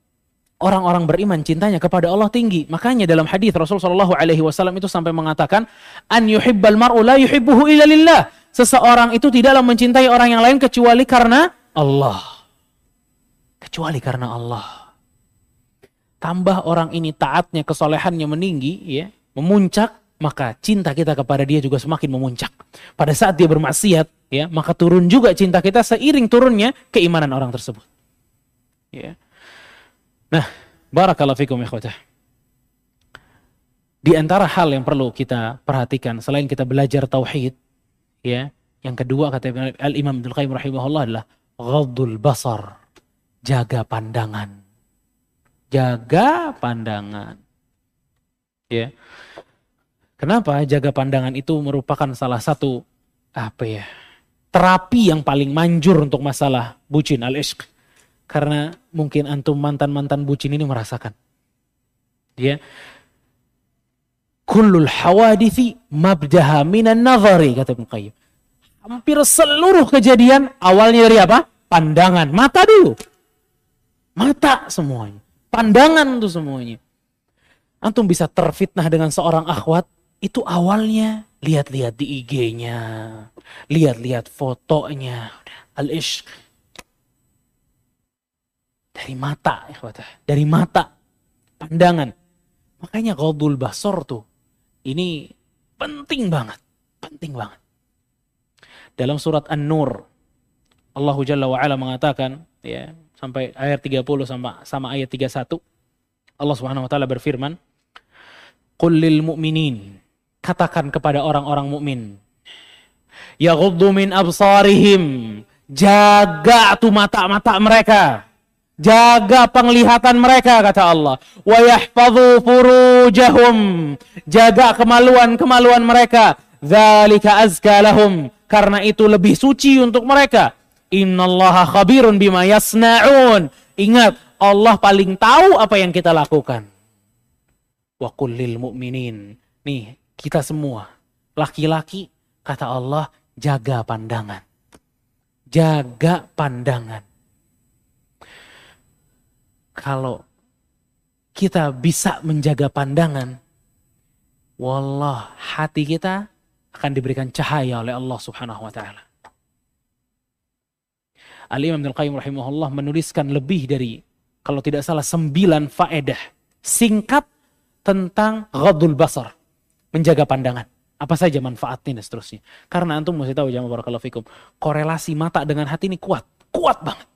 orang-orang beriman cintanya kepada Allah tinggi. Makanya dalam hadis Rasul sallallahu alaihi wasallam itu sampai mengatakan an yuhibbal mar'u la yuhibbuhu illa lillah. Seseorang itu tidaklah mencintai orang yang lain kecuali karena Allah. Kecuali karena Allah. Tambah orang ini taatnya, kesolehannya meninggi, ya, memuncak, maka cinta kita kepada dia juga semakin memuncak. Pada saat dia bermaksiat, ya, maka turun juga cinta kita seiring turunnya keimanan orang tersebut. Ya. Nah, barakallahu fikum ikhwatah. Di antara hal yang perlu kita perhatikan selain kita belajar tauhid, ya, yang kedua kata Al Imam Abdul Qayyim rahimahullah adalah ghaddul basar. Jaga pandangan. Jaga pandangan. Ya. Kenapa jaga pandangan itu merupakan salah satu apa ya terapi yang paling manjur untuk masalah bucin al ishq karena mungkin antum mantan mantan bucin ini merasakan. Dia kullul hawadithi mabdaha minan nazari kata Ibn Qayyim. Hampir seluruh kejadian awalnya dari apa? Pandangan. Mata dulu. Mata semuanya pandangan tuh semuanya antum bisa terfitnah dengan seorang akhwat itu awalnya lihat-lihat di IG-nya, lihat-lihat fotonya, al-ishq. Dari mata, dari mata, pandangan. Makanya qadul basor tuh, ini Penting banget, penting banget. Dalam surat An-Nur, Allah Jalla wa ala mengatakan ya sampai ayat 30 sama sama ayat 31 Allah Subhanahu wa taala berfirman Qul lil mu'minin katakan kepada orang-orang mukmin yaghuddu min absarihim jaga tuh mata-mata mereka jaga penglihatan mereka kata Allah. Wa yahfadhu furujahum jaga kemaluan-kemaluan mereka dzalika azka lahum karena itu lebih suci untuk mereka Innallaha khabirun bima yasna'un. Ingat, Allah paling tahu apa yang kita lakukan. Wa kullil mu'minin. Nih, kita semua. Laki-laki, kata Allah, jaga pandangan. Jaga pandangan. Kalau kita bisa menjaga pandangan, wallah hati kita akan diberikan cahaya oleh Allah Subhanahu wa taala. Al-Imam Ibn Qayyim rahimahullah menuliskan lebih dari kalau tidak salah sembilan faedah singkat tentang ghadul basar, menjaga pandangan. Apa saja manfaatnya dan seterusnya. Karena antum mesti tahu jamaah barakallahu fikum, korelasi mata dengan hati ini kuat, kuat banget.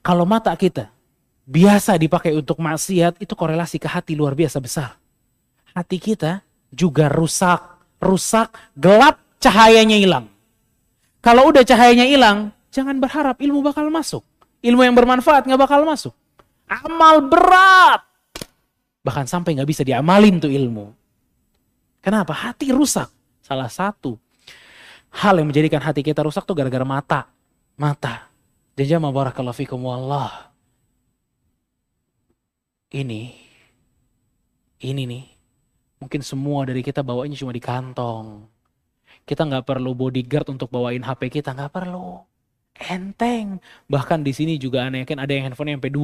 Kalau mata kita biasa dipakai untuk maksiat, itu korelasi ke hati luar biasa besar. Hati kita juga rusak, rusak, gelap, cahayanya hilang. Kalau udah cahayanya hilang, jangan berharap ilmu bakal masuk. Ilmu yang bermanfaat nggak bakal masuk. Amal berat. Bahkan sampai nggak bisa diamalin tuh ilmu. Kenapa? Hati rusak. Salah satu hal yang menjadikan hati kita rusak tuh gara-gara mata. Mata. Dan jamaah barakallahu fikum wallah. Ini, ini nih, mungkin semua dari kita bawanya cuma di kantong. Kita nggak perlu bodyguard untuk bawain HP kita, nggak perlu enteng. Bahkan di sini juga aneh kan ada yang handphone yang MP2.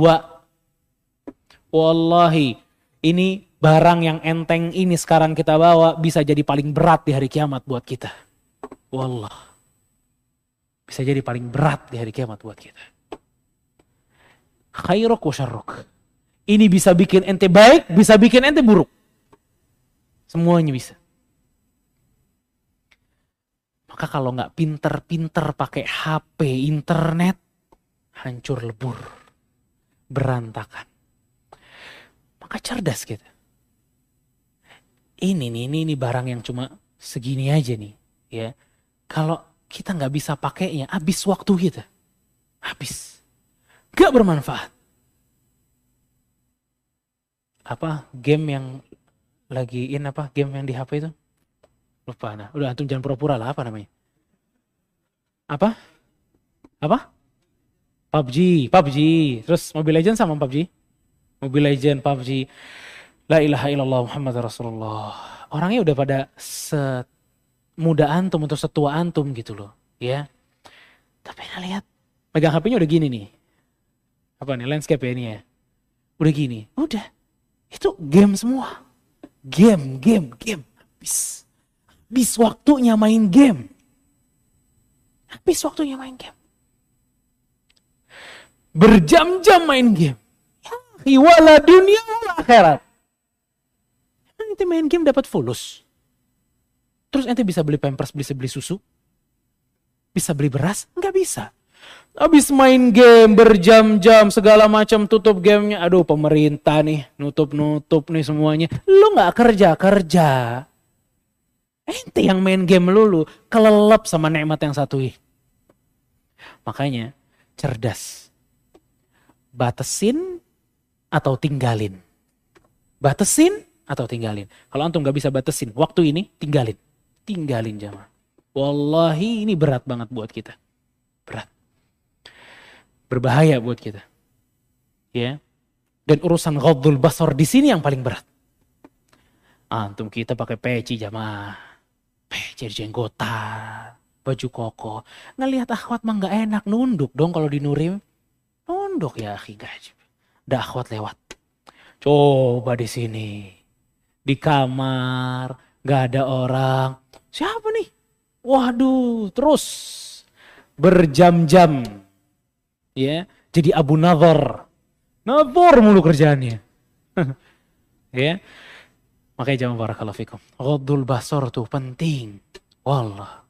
Wallahi, ini barang yang enteng ini sekarang kita bawa bisa jadi paling berat di hari kiamat buat kita. Wallah. Bisa jadi paling berat di hari kiamat buat kita. Khairuk wa. Ini bisa bikin ente baik, bisa bikin ente buruk. Semuanya bisa. Maka kalau nggak pinter-pinter pakai HP, internet, hancur lebur, berantakan. Maka cerdas kita. Ini nih, ini, ini barang yang cuma segini aja nih, ya. Kalau kita nggak bisa pakainya, habis waktu kita, habis, nggak bermanfaat. Apa game yang lagi in apa game yang di HP itu? Lupa nah. Udah antum jangan pura-pura lah apa namanya? Apa? Apa? PUBG, PUBG. Terus Mobile Legend sama PUBG? Mobile Legend, PUBG. La ilaha illallah Muhammad Rasulullah. Orangnya udah pada semuda antum atau setua antum gitu loh. Ya. Tapi nah lihat. Megang HP-nya udah gini nih. Apa nih? Landscape ya ini ya. Udah gini. Udah. Itu game semua. Game, game, game. Habis. Habis waktunya main game. Habis waktunya main game. Berjam-jam main game. Ya, dunia wala akhirat. Ente main game dapat fulus. Terus ente bisa beli pampers, bisa beli susu? Bisa beli beras? Enggak bisa. Habis main game berjam-jam segala macam tutup gamenya. Aduh pemerintah nih nutup-nutup nih semuanya. Lu nggak kerja-kerja. Ente yang main game lulu, kelelep sama nikmat yang satu ini. Makanya cerdas. Batesin atau tinggalin. Batesin atau tinggalin. Kalau antum gak bisa batesin, waktu ini tinggalin. Tinggalin jamaah. Wallahi ini berat banget buat kita. Berat. Berbahaya buat kita. Ya. Dan urusan ghadul basar di sini yang paling berat. Antum kita pakai peci jamaah jadi jenggotan, baju koko. Ngelihat akhwat mah nggak enak, nunduk dong kalau di Nurim. Nunduk ya akhi gaji. Ada akhwat lewat. Coba di sini. Di kamar, nggak ada orang. Siapa nih? Waduh, terus berjam-jam. Ya, jadi Abu Nazar. Nazar mulu kerjaannya. ya. Makanya jangan barakallahu fikum. Ghaddul basar tuh penting. Wallah.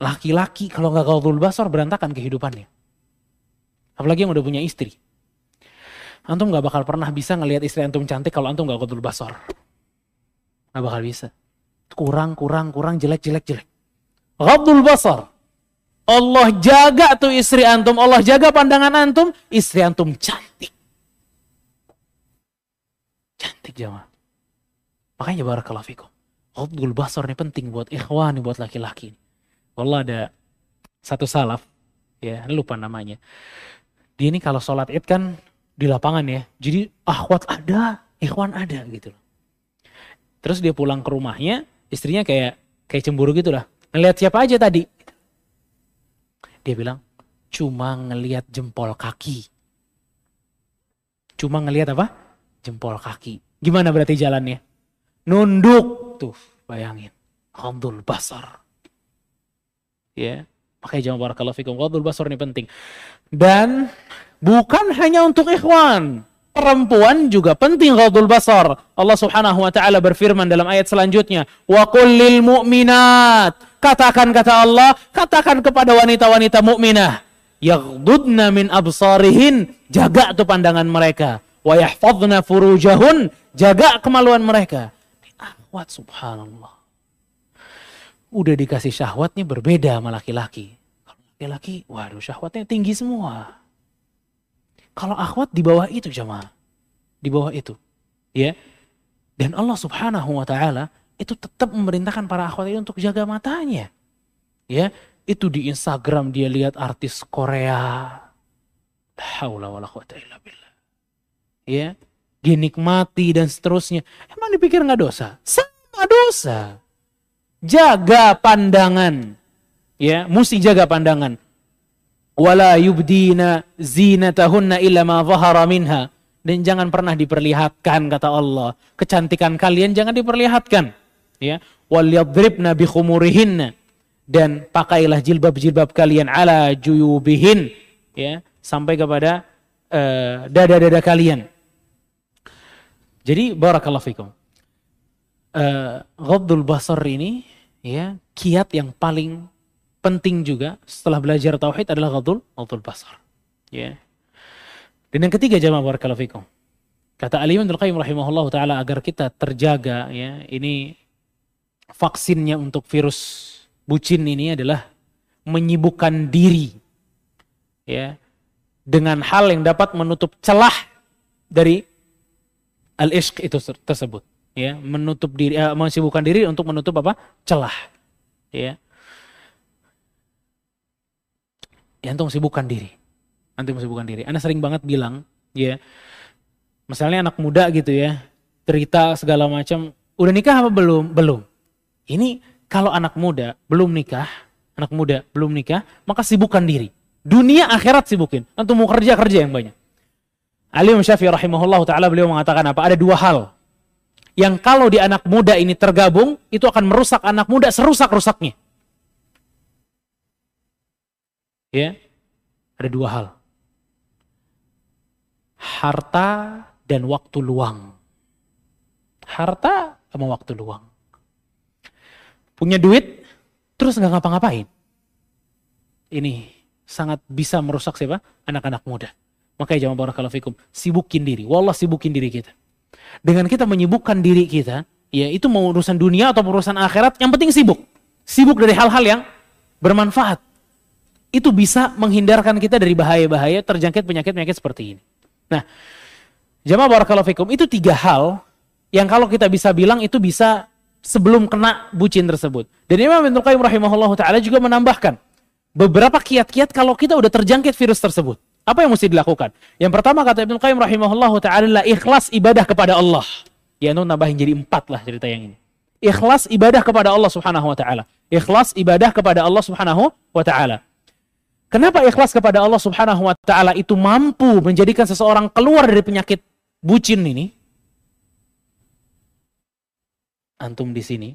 Laki-laki kalau nggak ghaddul basar berantakan kehidupannya. Apalagi yang udah punya istri. Antum nggak bakal pernah bisa ngelihat istri antum cantik kalau antum nggak ghaddul basar. Nggak bakal bisa. Kurang, kurang, kurang, jelek, jelek, jelek. Ghaddul basar. Allah jaga tuh istri antum, Allah jaga pandangan antum, istri antum cantik. Cantik jamaah. Makanya barakallahu fikum. Ghaddul basar ini penting buat ikhwan, buat laki-laki. Wallah ada satu salaf, ya lupa namanya. Dia ini kalau sholat id kan di lapangan ya. Jadi akhwat ada, ikhwan ada gitu loh. Terus dia pulang ke rumahnya, istrinya kayak kayak cemburu gitu lah. Ngeliat siapa aja tadi. Dia bilang, cuma ngeliat jempol kaki. Cuma ngeliat apa? Jempol kaki. Gimana berarti jalannya? Nunduk. Tuh bayangin. Abdul basar. Ya makanya jangan barakallahu fikum. Abdul basar ini penting. Dan bukan hanya untuk ikhwan perempuan juga penting ghadul basar. Allah Subhanahu wa taala berfirman dalam ayat selanjutnya, "Wa qul lil mu'minat." Katakan kata Allah, katakan kepada wanita-wanita mukminah, yaghdudna min absarihin, jaga tuh pandangan mereka. Wa yahfazna furujahun, jaga kemaluan mereka syahwat subhanallah. Udah dikasih syahwatnya berbeda sama laki-laki. Kalau laki-laki, waduh syahwatnya tinggi semua. Kalau akhwat di bawah itu jemaah. Di bawah itu. Ya. Dan Allah subhanahu wa ta'ala itu tetap memerintahkan para akhwat itu untuk jaga matanya. Ya. Itu di Instagram dia lihat artis Korea. Haula. Ya dinikmati dan seterusnya. Emang dipikir nggak dosa? Sama dosa. Jaga pandangan. Ya, mesti jaga pandangan. Wala yubdina zinatahunna illa ma zahara minha. Dan jangan pernah diperlihatkan kata Allah. Kecantikan kalian jangan diperlihatkan. Ya, wal yadribna bi khumurihinna. Dan pakailah jilbab-jilbab kalian ala juyubihin ya sampai kepada uh, dada-dada kalian jadi barakallahu fikum. Uh, Ghabdul basar ini ya kiat yang paling penting juga setelah belajar tauhid adalah ghadul ghadul basar. Ya. Dan yang ketiga jamaah barakallahu fikum. Kata Ali bin Qayyim rahimahullah taala agar kita terjaga ya, ini vaksinnya untuk virus bucin ini adalah menyibukkan diri ya dengan hal yang dapat menutup celah dari al-ishq itu tersebut ya. Menutup diri uh, mensibukkan diri untuk menutup apa? Celah ya. Ya antum sibukkan diri. Antum sibukkan diri. Anda sering banget bilang ya misalnya anak muda gitu ya cerita segala macam udah nikah apa belum? Belum. Ini kalau anak muda belum nikah anak muda belum nikah maka sibukkan diri. Dunia akhirat sibukin. Antum mau kerja kerja yang banyak Alim Syafi'i rahimahullah ta'ala beliau mengatakan apa? Ada dua hal. Yang kalau di anak muda ini tergabung, itu akan merusak anak muda serusak-rusaknya. Ya, ada dua hal. Harta dan waktu luang. Harta sama waktu luang. Punya duit, terus nggak ngapa-ngapain. Ini sangat bisa merusak siapa? Anak-anak muda. Makanya jangan barakallahu fikum, sibukin diri. Wallah sibukin diri kita. Dengan kita menyibukkan diri kita, ya itu mau urusan dunia atau urusan akhirat, yang penting sibuk. Sibuk dari hal-hal yang bermanfaat. Itu bisa menghindarkan kita dari bahaya-bahaya terjangkit penyakit-penyakit seperti ini. Nah, jamaah barakallahu fikum, itu tiga hal yang kalau kita bisa bilang itu bisa sebelum kena bucin tersebut. Dan Imam Ibnu Qayyim rahimahullah taala juga menambahkan beberapa kiat-kiat kalau kita udah terjangkit virus tersebut. Apa yang mesti dilakukan? Yang pertama kata Ibnu Qayyim rahimahullah taala ikhlas ibadah kepada Allah. Ya nu nambahin jadi empat lah cerita yang ini. Ikhlas ibadah kepada Allah Subhanahu wa taala. Ikhlas ibadah kepada Allah Subhanahu wa taala. Kenapa ikhlas kepada Allah Subhanahu wa taala itu mampu menjadikan seseorang keluar dari penyakit bucin ini? Antum di sini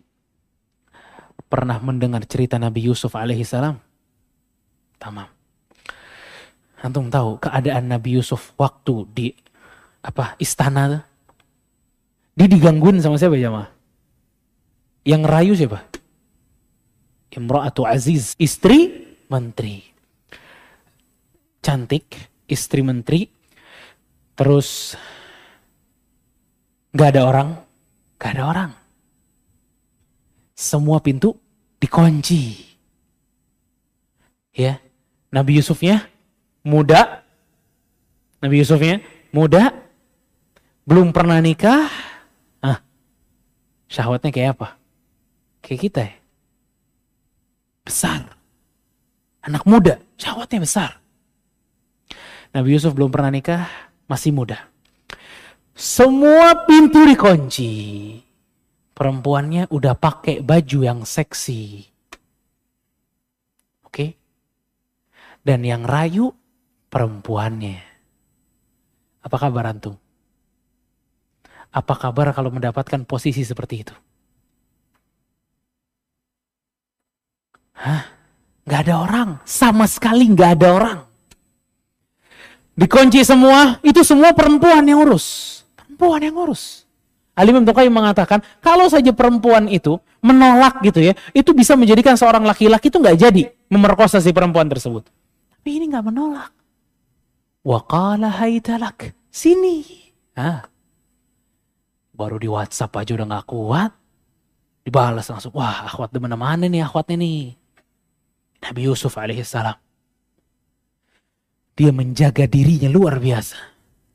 pernah mendengar cerita Nabi Yusuf alaihi salam? Tamam. Antum tahu keadaan Nabi Yusuf waktu di apa istana Dia digangguin sama siapa jamaah? Yang rayu siapa? Imra'atu Aziz, istri menteri. Cantik, istri menteri. Terus gak ada orang, gak ada orang. Semua pintu dikunci. Ya, Nabi Yusufnya muda, Nabi Yusufnya muda, belum pernah nikah, ah, syahwatnya kayak apa? Kayak kita ya. Besar. Anak muda, syahwatnya besar. Nabi Yusuf belum pernah nikah, masih muda. Semua pintu dikunci. Perempuannya udah pakai baju yang seksi. Oke? Dan yang rayu perempuannya. Apa kabar antum? Apa kabar kalau mendapatkan posisi seperti itu? Hah? Gak ada orang. Sama sekali gak ada orang. Dikunci semua, itu semua perempuan yang urus. Perempuan yang urus. Alim Ibn mengatakan, kalau saja perempuan itu menolak gitu ya, itu bisa menjadikan seorang laki-laki itu nggak jadi memerkosa si perempuan tersebut. Tapi ini nggak menolak. Waqala haitalak. Sini. Ah, Baru di WhatsApp aja udah gak kuat. Dibalas langsung. Wah akhwat demen mana nih akhwatnya nih. Nabi Yusuf alaihissalam. Dia menjaga dirinya luar biasa.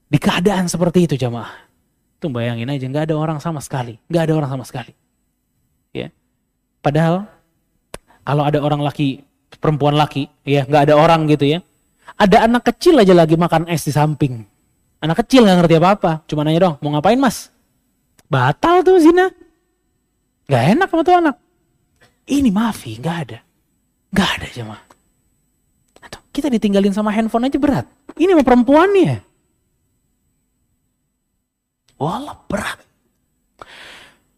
Di keadaan seperti itu jamaah. Tuh bayangin aja gak ada orang sama sekali. Gak ada orang sama sekali. Ya. Padahal kalau ada orang laki, perempuan laki, ya nggak ada orang gitu ya. Ada anak kecil aja lagi makan es di samping. Anak kecil nggak ngerti apa-apa. Cuma nanya dong, mau ngapain mas? Batal tuh zina. Gak enak sama tuh anak. Ini maafi, gak ada. Gak ada jemaah. Atau kita ditinggalin sama handphone aja berat. Ini sama perempuannya. Walah berat.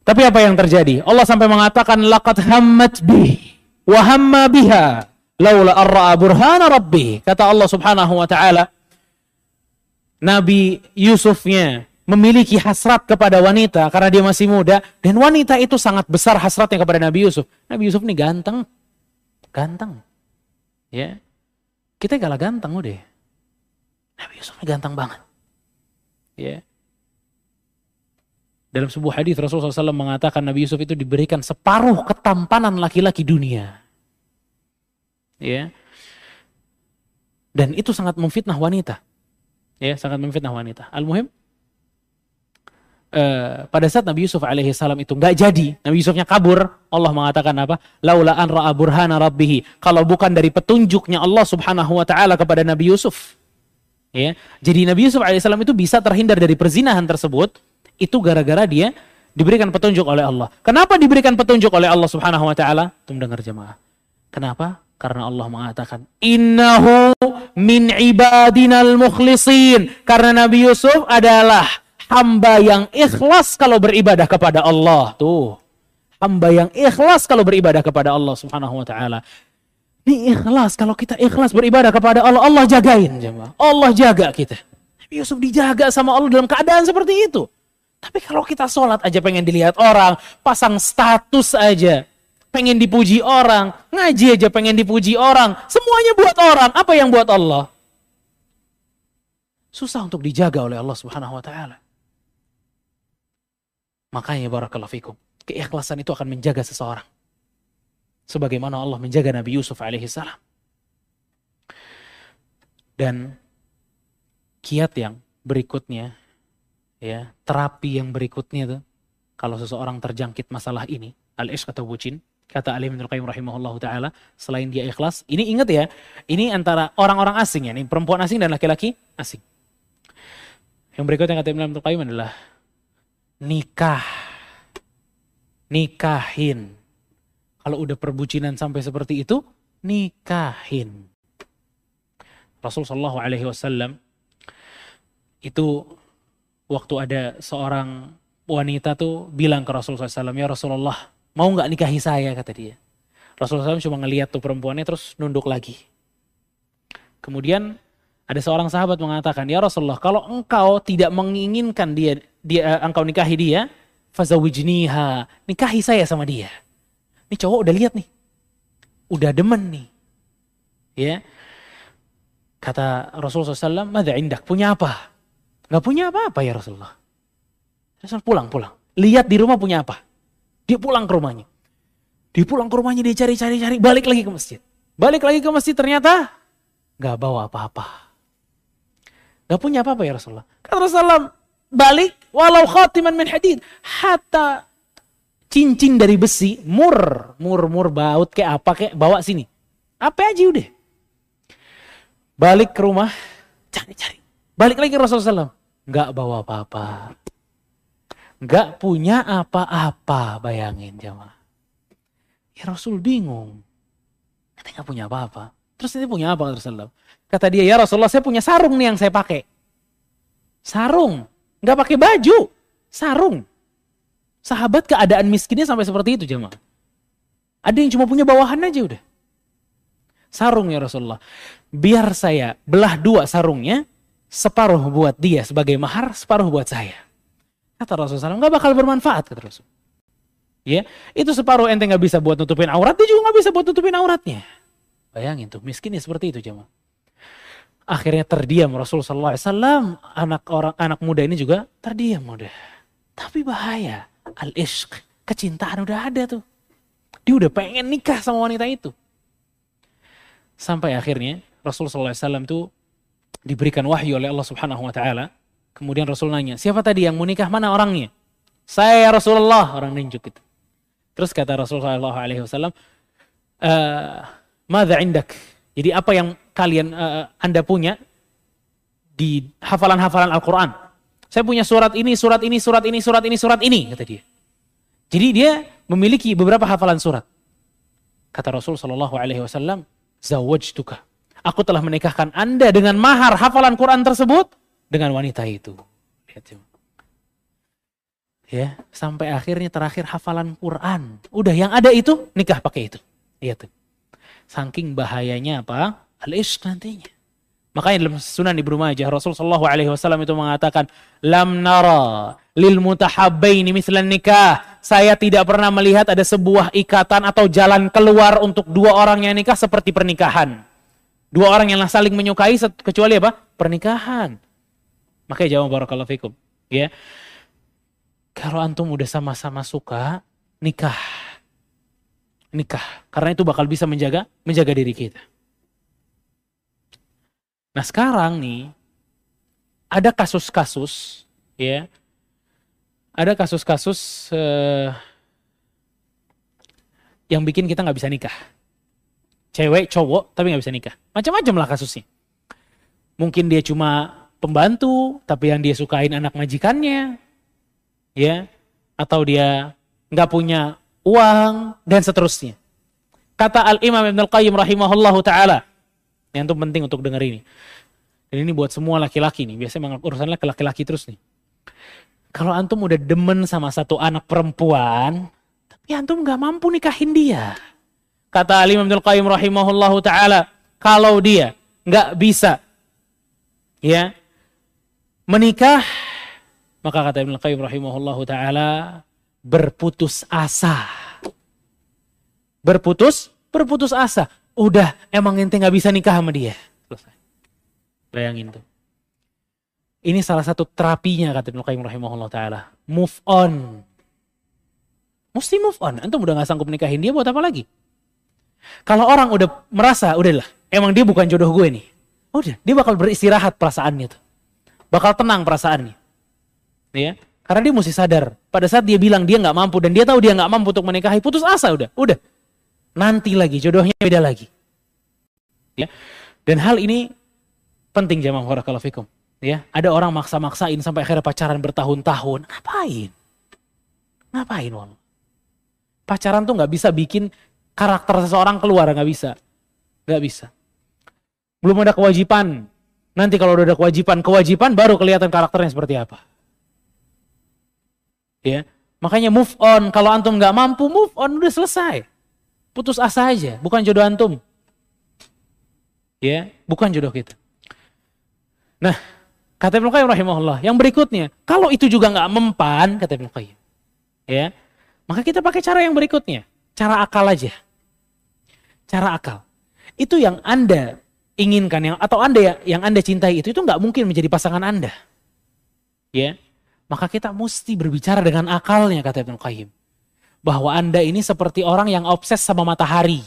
Tapi apa yang terjadi? Allah sampai mengatakan laqad hammat bi wa hamma biha laula arra'a burhana rabbi. Kata Allah Subhanahu wa taala Nabi Yusufnya memiliki hasrat kepada wanita karena dia masih muda dan wanita itu sangat besar hasratnya kepada Nabi Yusuf. Nabi Yusuf ini ganteng. Ganteng. Ya. Kita kalah ganteng udah. Nabi Yusuf ini ganteng banget. Ya. Dalam sebuah hadis Rasulullah SAW mengatakan Nabi Yusuf itu diberikan separuh ketampanan laki-laki dunia. Ya. Dan itu sangat memfitnah wanita. Ya, sangat memfitnah wanita. Al-muhim, Uh, pada saat Nabi Yusuf alaihi salam itu nggak jadi, Nabi Yusufnya kabur, Allah mengatakan apa? Laula an ra'a burhana rabbihi. Kalau bukan dari petunjuknya Allah Subhanahu wa taala kepada Nabi Yusuf. Ya. Jadi Nabi Yusuf alaihi salam itu bisa terhindar dari perzinahan tersebut itu gara-gara dia diberikan petunjuk oleh Allah. Kenapa diberikan petunjuk oleh Allah Subhanahu wa taala? Tum dengar jemaah. Kenapa? Karena Allah mengatakan, "Innahu min ibadinal mukhlisin." Karena Nabi Yusuf adalah hamba yang ikhlas kalau beribadah kepada Allah. Tuh. Hamba yang ikhlas kalau beribadah kepada Allah Subhanahu wa taala. Ini ikhlas kalau kita ikhlas beribadah kepada Allah, Allah jagain jemaah. Allah jaga kita. Nabi Yusuf dijaga sama Allah dalam keadaan seperti itu. Tapi kalau kita sholat aja pengen dilihat orang, pasang status aja, pengen dipuji orang, ngaji aja pengen dipuji orang, semuanya buat orang. Apa yang buat Allah? Susah untuk dijaga oleh Allah Subhanahu wa taala. Makanya barakallahu fikum. Keikhlasan itu akan menjaga seseorang. Sebagaimana Allah menjaga Nabi Yusuf alaihi salam. Dan kiat yang berikutnya ya, terapi yang berikutnya tuh kalau seseorang terjangkit masalah ini, al-ishq atau bucin, kata Ali bin Qayyim rahimahullah taala, selain dia ikhlas, ini ingat ya, ini antara orang-orang asing ya, ini perempuan asing dan laki-laki asing. Yang berikutnya kata Ibnu Qayyim adalah nikah. Nikahin. Kalau udah perbucinan sampai seperti itu, nikahin. Rasulullah Alaihi Wasallam itu waktu ada seorang wanita tuh bilang ke Rasulullah SAW, ya Rasulullah mau nggak nikahi saya kata dia. Rasulullah SAW cuma ngeliat tuh perempuannya terus nunduk lagi. Kemudian ada seorang sahabat mengatakan, ya Rasulullah kalau engkau tidak menginginkan dia dia engkau nikahi dia, fazawijniha, nikahi saya sama dia. Ini cowok udah lihat nih. Udah demen nih. Ya. Kata Rasulullah SAW, Mada indak, punya apa? Gak punya apa-apa ya Rasulullah. Rasul pulang, pulang. Lihat di rumah punya apa. Dia pulang ke rumahnya. Dia pulang ke rumahnya, dia cari-cari-cari, balik lagi ke masjid. Balik lagi ke masjid ternyata gak bawa apa-apa. Gak punya apa-apa ya Rasulullah. Kata Rasulullah, balik walau khatiman min hadid. Hatta cincin dari besi, mur, mur, mur, baut kayak apa kayak bawa sini. Apa aja udah. Balik ke rumah, cari-cari. Balik lagi ke Rasulullah SAW. Nggak bawa apa-apa. Nggak punya apa-apa, bayangin jamaah. Ya Rasul bingung. Kita nggak punya apa-apa. Terus ini punya apa Rasulullah? Kata dia, ya Rasulullah saya punya sarung nih yang saya pakai. Sarung. Nggak pakai baju. Sarung. Sahabat keadaan miskinnya sampai seperti itu jemaah. Ada yang cuma punya bawahan aja udah. Sarung ya Rasulullah. Biar saya belah dua sarungnya. Separuh buat dia sebagai mahar, separuh buat saya. Kata Rasulullah nggak bakal bermanfaat kata Rasul. Ya, itu separuh ente nggak bisa buat nutupin aurat, dia juga nggak bisa buat nutupin auratnya. Bayangin tuh, miskinnya seperti itu jemaah. Akhirnya terdiam Rasulullah SAW, anak orang anak muda ini juga terdiam udah. Tapi bahaya, al ishq kecintaan udah ada tuh. Dia udah pengen nikah sama wanita itu. Sampai akhirnya Rasulullah SAW tuh diberikan wahyu oleh Allah Subhanahu Wa Taala. Kemudian Rasul nanya, siapa tadi yang mau nikah mana orangnya? Saya ya Rasulullah, orang ninjuk itu. Terus kata Rasulullah SAW, uh, Mada indak? Jadi apa yang kalian uh, Anda punya di hafalan-hafalan Al-Quran. Saya punya surat ini, surat ini, surat ini, surat ini, surat ini, kata dia. Jadi dia memiliki beberapa hafalan surat. Kata Rasul Shallallahu Alaihi Wasallam, zawajtuka. Aku telah menikahkan anda dengan mahar hafalan Quran tersebut dengan wanita itu. Lihat Ya, sampai akhirnya terakhir hafalan Quran. Udah yang ada itu nikah pakai itu. Lihat tuh. Saking bahayanya apa? Al-ishq nantinya. Makanya dalam Sunan Ibnu Majah Rasul sallallahu alaihi wasallam itu mengatakan, "Lam nara lil mutahabbaini mislan nikah." Saya tidak pernah melihat ada sebuah ikatan atau jalan keluar untuk dua orang yang nikah seperti pernikahan. Dua orang yang saling menyukai kecuali apa? Pernikahan. Makanya jawab barakallahu fikum, ya. Kalau antum udah sama-sama suka, nikah. Nikah. Karena itu bakal bisa menjaga menjaga diri kita. Nah sekarang nih ada kasus-kasus ya, ada kasus-kasus uh, yang bikin kita nggak bisa nikah. Cewek, cowok, tapi nggak bisa nikah. Macam-macam lah kasusnya. Mungkin dia cuma pembantu, tapi yang dia sukain anak majikannya, ya, atau dia nggak punya uang dan seterusnya. Kata Al Imam Ibn Al Qayyim rahimahullahu taala, yang itu penting untuk dengar ini. Dan ini buat semua laki-laki nih. Biasanya urusannya ke laki-laki terus nih. Kalau antum udah demen sama satu anak perempuan, tapi antum nggak mampu nikahin dia. Kata Ali Abdul Qayyim rahimahullahu taala, kalau dia nggak bisa ya menikah, maka kata Ibnu Qayyim rahimahullahu taala berputus asa. Berputus, berputus asa. Udah, emang ente nggak bisa nikah sama dia. Selesai. Bayangin tuh. Ini salah satu terapinya kata Ibnu Qayyim rahimahullah taala. Move on. Mesti move on. Antum udah gak sanggup nikahin dia buat apa lagi? Kalau orang udah merasa, udahlah, emang dia bukan jodoh gue nih. Udah, dia bakal beristirahat perasaannya tuh. Bakal tenang perasaannya. Ya, karena dia mesti sadar. Pada saat dia bilang dia nggak mampu dan dia tahu dia nggak mampu untuk menikahi, putus asa udah, udah. Nanti lagi, jodohnya beda lagi. Ya. Dan hal ini penting jamaah barakallahu fikum. Ya, ada orang maksa-maksain sampai akhirnya pacaran bertahun-tahun. Ngapain? Ngapain, wal? Pacaran tuh nggak bisa bikin karakter seseorang keluar, nggak bisa. Nggak bisa. Belum ada kewajiban. Nanti kalau udah ada kewajiban, kewajiban baru kelihatan karakternya seperti apa. Ya, makanya move on. Kalau antum nggak mampu move on udah selesai. Putus asa aja, bukan jodoh antum. Ya, bukan jodoh kita. Nah, Kata Ibnu Qayyim rahimahullah. Yang berikutnya, kalau itu juga nggak mempan, kata Ibnu Qayyim. Ya, maka kita pakai cara yang berikutnya. Cara akal aja. Cara akal. Itu yang Anda inginkan yang atau Anda ya, yang Anda cintai itu itu nggak mungkin menjadi pasangan Anda. Ya. Maka kita mesti berbicara dengan akalnya kata Ibnu Qayyim. Bahwa Anda ini seperti orang yang obses sama matahari.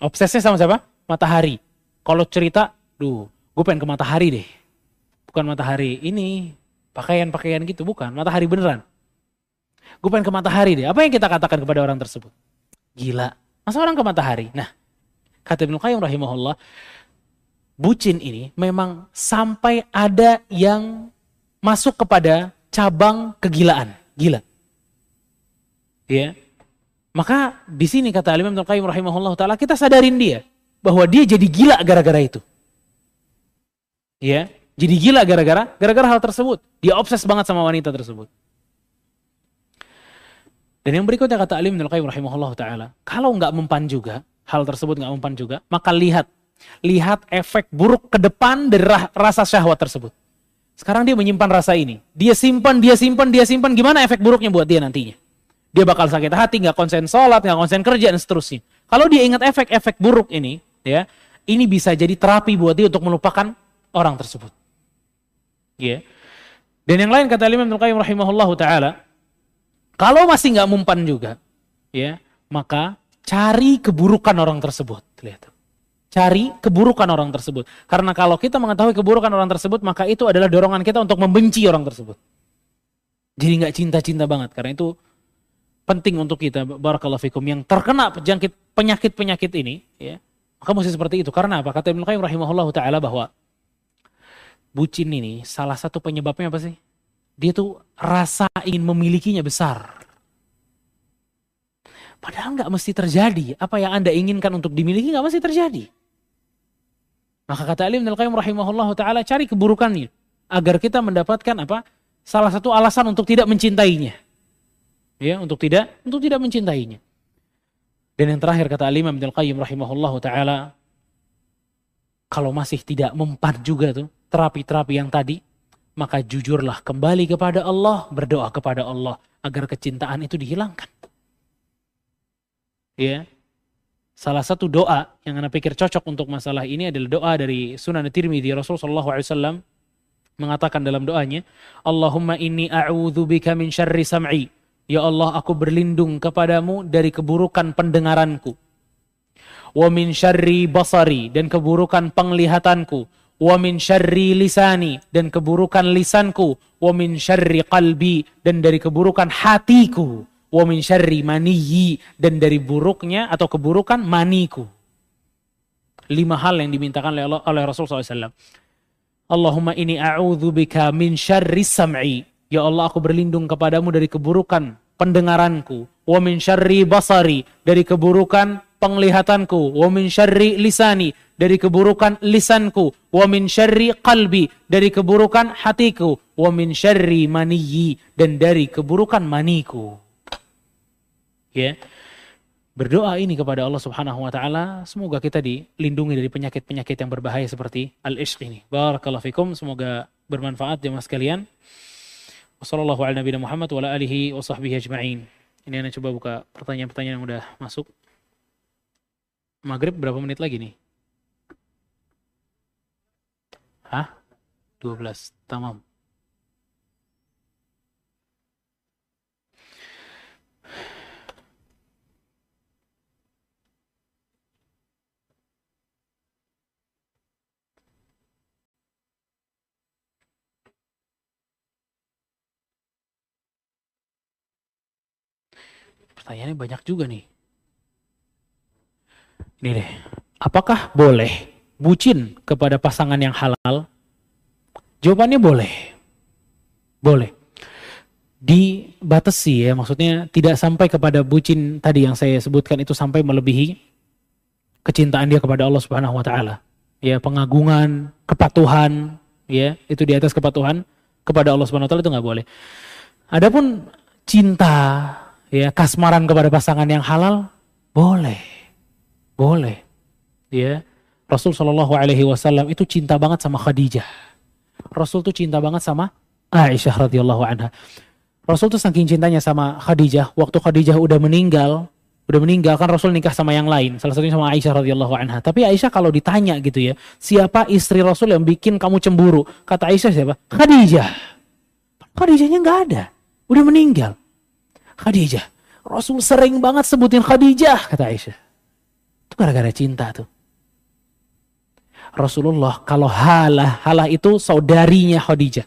Obsesnya sama siapa? Matahari. Kalau cerita, duh, gue pengen ke matahari deh bukan matahari ini pakaian-pakaian gitu, bukan. Matahari beneran. Gue pengen ke matahari deh. Apa yang kita katakan kepada orang tersebut? Gila. Masa orang ke matahari? Nah, kata Ibnu Qayyim rahimahullah, bucin ini memang sampai ada yang masuk kepada cabang kegilaan. Gila. Ya. Maka di sini kata Imam Ibnu Qayyim rahimahullah taala kita sadarin dia bahwa dia jadi gila gara-gara itu. Ya, jadi gila gara-gara gara-gara hal tersebut. Dia obses banget sama wanita tersebut. Dan yang berikutnya kata Alim Ibnu Qayyim rahimahullah taala, kalau nggak mempan juga, hal tersebut nggak mempan juga, maka lihat lihat efek buruk ke depan dari rasa syahwat tersebut. Sekarang dia menyimpan rasa ini. Dia simpan, dia simpan, dia simpan. Gimana efek buruknya buat dia nantinya? Dia bakal sakit hati, nggak konsen sholat, nggak konsen kerja, dan seterusnya. Kalau dia ingat efek-efek buruk ini, ya, ini bisa jadi terapi buat dia untuk melupakan orang tersebut. Ya. Dan yang lain kata Imam Qayyim rahimahullah taala, kalau masih nggak mempan juga, ya, maka cari keburukan orang tersebut. Lihat. Cari keburukan orang tersebut. Karena kalau kita mengetahui keburukan orang tersebut, maka itu adalah dorongan kita untuk membenci orang tersebut. Jadi nggak cinta-cinta banget. Karena itu penting untuk kita, barakallahu fikum, yang terkena penyakit penyakit-penyakit ini, ya, maka mesti seperti itu. Karena apa? Kata Ibnu Qayyim rahimahullah taala bahwa bucin ini salah satu penyebabnya apa sih? Dia tuh rasa ingin memilikinya besar. Padahal nggak mesti terjadi. Apa yang anda inginkan untuk dimiliki nggak mesti terjadi. Maka kata Alim Ibn Qayyim rahimahullah ta'ala cari keburukannya. Agar kita mendapatkan apa? Salah satu alasan untuk tidak mencintainya. Ya, untuk tidak untuk tidak mencintainya. Dan yang terakhir kata Alim Ibn Qayyim rahimahullah ta'ala kalau masih tidak mempan juga tuh terapi-terapi yang tadi, maka jujurlah kembali kepada Allah, berdoa kepada Allah agar kecintaan itu dihilangkan. Ya. Salah satu doa yang Anda pikir cocok untuk masalah ini adalah doa dari Sunan Tirmidzi Rasulullah SAW mengatakan dalam doanya, Allahumma inni bika min syarri sam'i. Ya Allah, aku berlindung kepadamu dari keburukan pendengaranku. Wa min syarri basari dan keburukan penglihatanku wa min syarri lisani dan keburukan lisanku wa min syarri qalbi dan dari keburukan hatiku wa min syarri maniyi dan dari buruknya atau keburukan maniku. Lima hal yang dimintakan oleh, Allah, oleh Rasul SAW Allahumma ini a'udhu bika min syarri sam'i. Ya Allah aku berlindung kepadamu dari keburukan pendengaranku. Wa min syarri basari dari keburukan penglihatanku. Wa min syarri lisani dari keburukan lisanku. Wa min syarri qalbi dari keburukan hatiku. Wa min syarri maniyi dan dari keburukan maniku ya berdoa ini kepada Allah Subhanahu wa taala semoga kita dilindungi dari penyakit-penyakit yang berbahaya seperti al-ishq ini barakallahu fikum semoga bermanfaat jemaah sekalian Wassalamualaikum warahmatullahi wabarakatuh. Ini Anda coba buka pertanyaan-pertanyaan yang udah masuk. Maghrib berapa menit lagi nih? Hah? 12. Tamam. Pertanyaannya banyak juga nih. Ini deh, apakah boleh bucin kepada pasangan yang halal? Jawabannya boleh. Boleh. Dibatasi ya, maksudnya tidak sampai kepada bucin tadi yang saya sebutkan itu sampai melebihi kecintaan dia kepada Allah Subhanahu wa taala. Ya, pengagungan, kepatuhan, ya, itu di atas kepatuhan kepada Allah Subhanahu wa taala itu nggak boleh. Adapun cinta, ya, kasmaran kepada pasangan yang halal boleh. Boleh. Ya. Rasul Shallallahu Alaihi Wasallam itu cinta banget sama Khadijah. Rasul tuh cinta banget sama Aisyah radhiyallahu anha. Rasul tuh saking cintanya sama Khadijah, waktu Khadijah udah meninggal, udah meninggal kan Rasul nikah sama yang lain, salah satunya sama Aisyah radhiyallahu anha. Tapi Aisyah kalau ditanya gitu ya, siapa istri Rasul yang bikin kamu cemburu? Kata Aisyah siapa? Khadijah. Khadijahnya nggak ada, udah meninggal. Khadijah. Rasul sering banget sebutin Khadijah, kata Aisyah. Itu gara-gara cinta tuh. Rasulullah kalau halah, halah itu saudarinya Khadijah.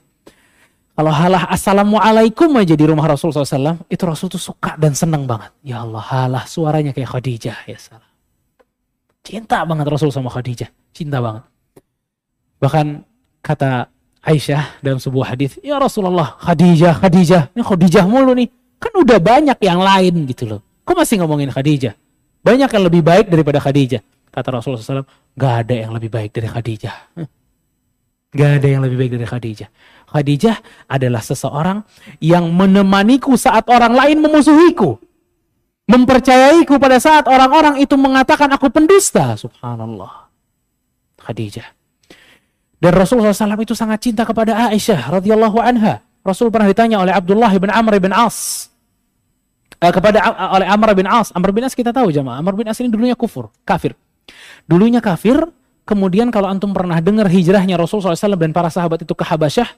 Kalau halah assalamualaikum aja di rumah Rasul SAW, itu Rasul tuh suka dan senang banget. Ya Allah, halah suaranya kayak Khadijah ya salam. Cinta banget Rasul sama Khadijah, cinta banget. Bahkan kata Aisyah dalam sebuah hadis, ya Rasulullah, Khadijah, Khadijah, ini Khadijah mulu nih. Kan udah banyak yang lain gitu loh. Kok masih ngomongin Khadijah? Banyak yang lebih baik daripada Khadijah. Kata Rasulullah SAW, gak ada yang lebih baik dari Khadijah. Gak ada yang lebih baik dari Khadijah. Khadijah adalah seseorang yang menemaniku saat orang lain memusuhiku. Mempercayaiku pada saat orang-orang itu mengatakan aku pendusta. Subhanallah. Khadijah. Dan Rasulullah SAW itu sangat cinta kepada Aisyah radhiyallahu anha. Rasul pernah ditanya oleh Abdullah bin Amr bin As eh, kepada oleh Amr bin As. Amr bin As kita tahu jamaah. Amr bin As ini dulunya kufur, kafir. Dulunya kafir, kemudian kalau antum pernah dengar hijrahnya Rasul SAW dan para sahabat itu ke Habasyah,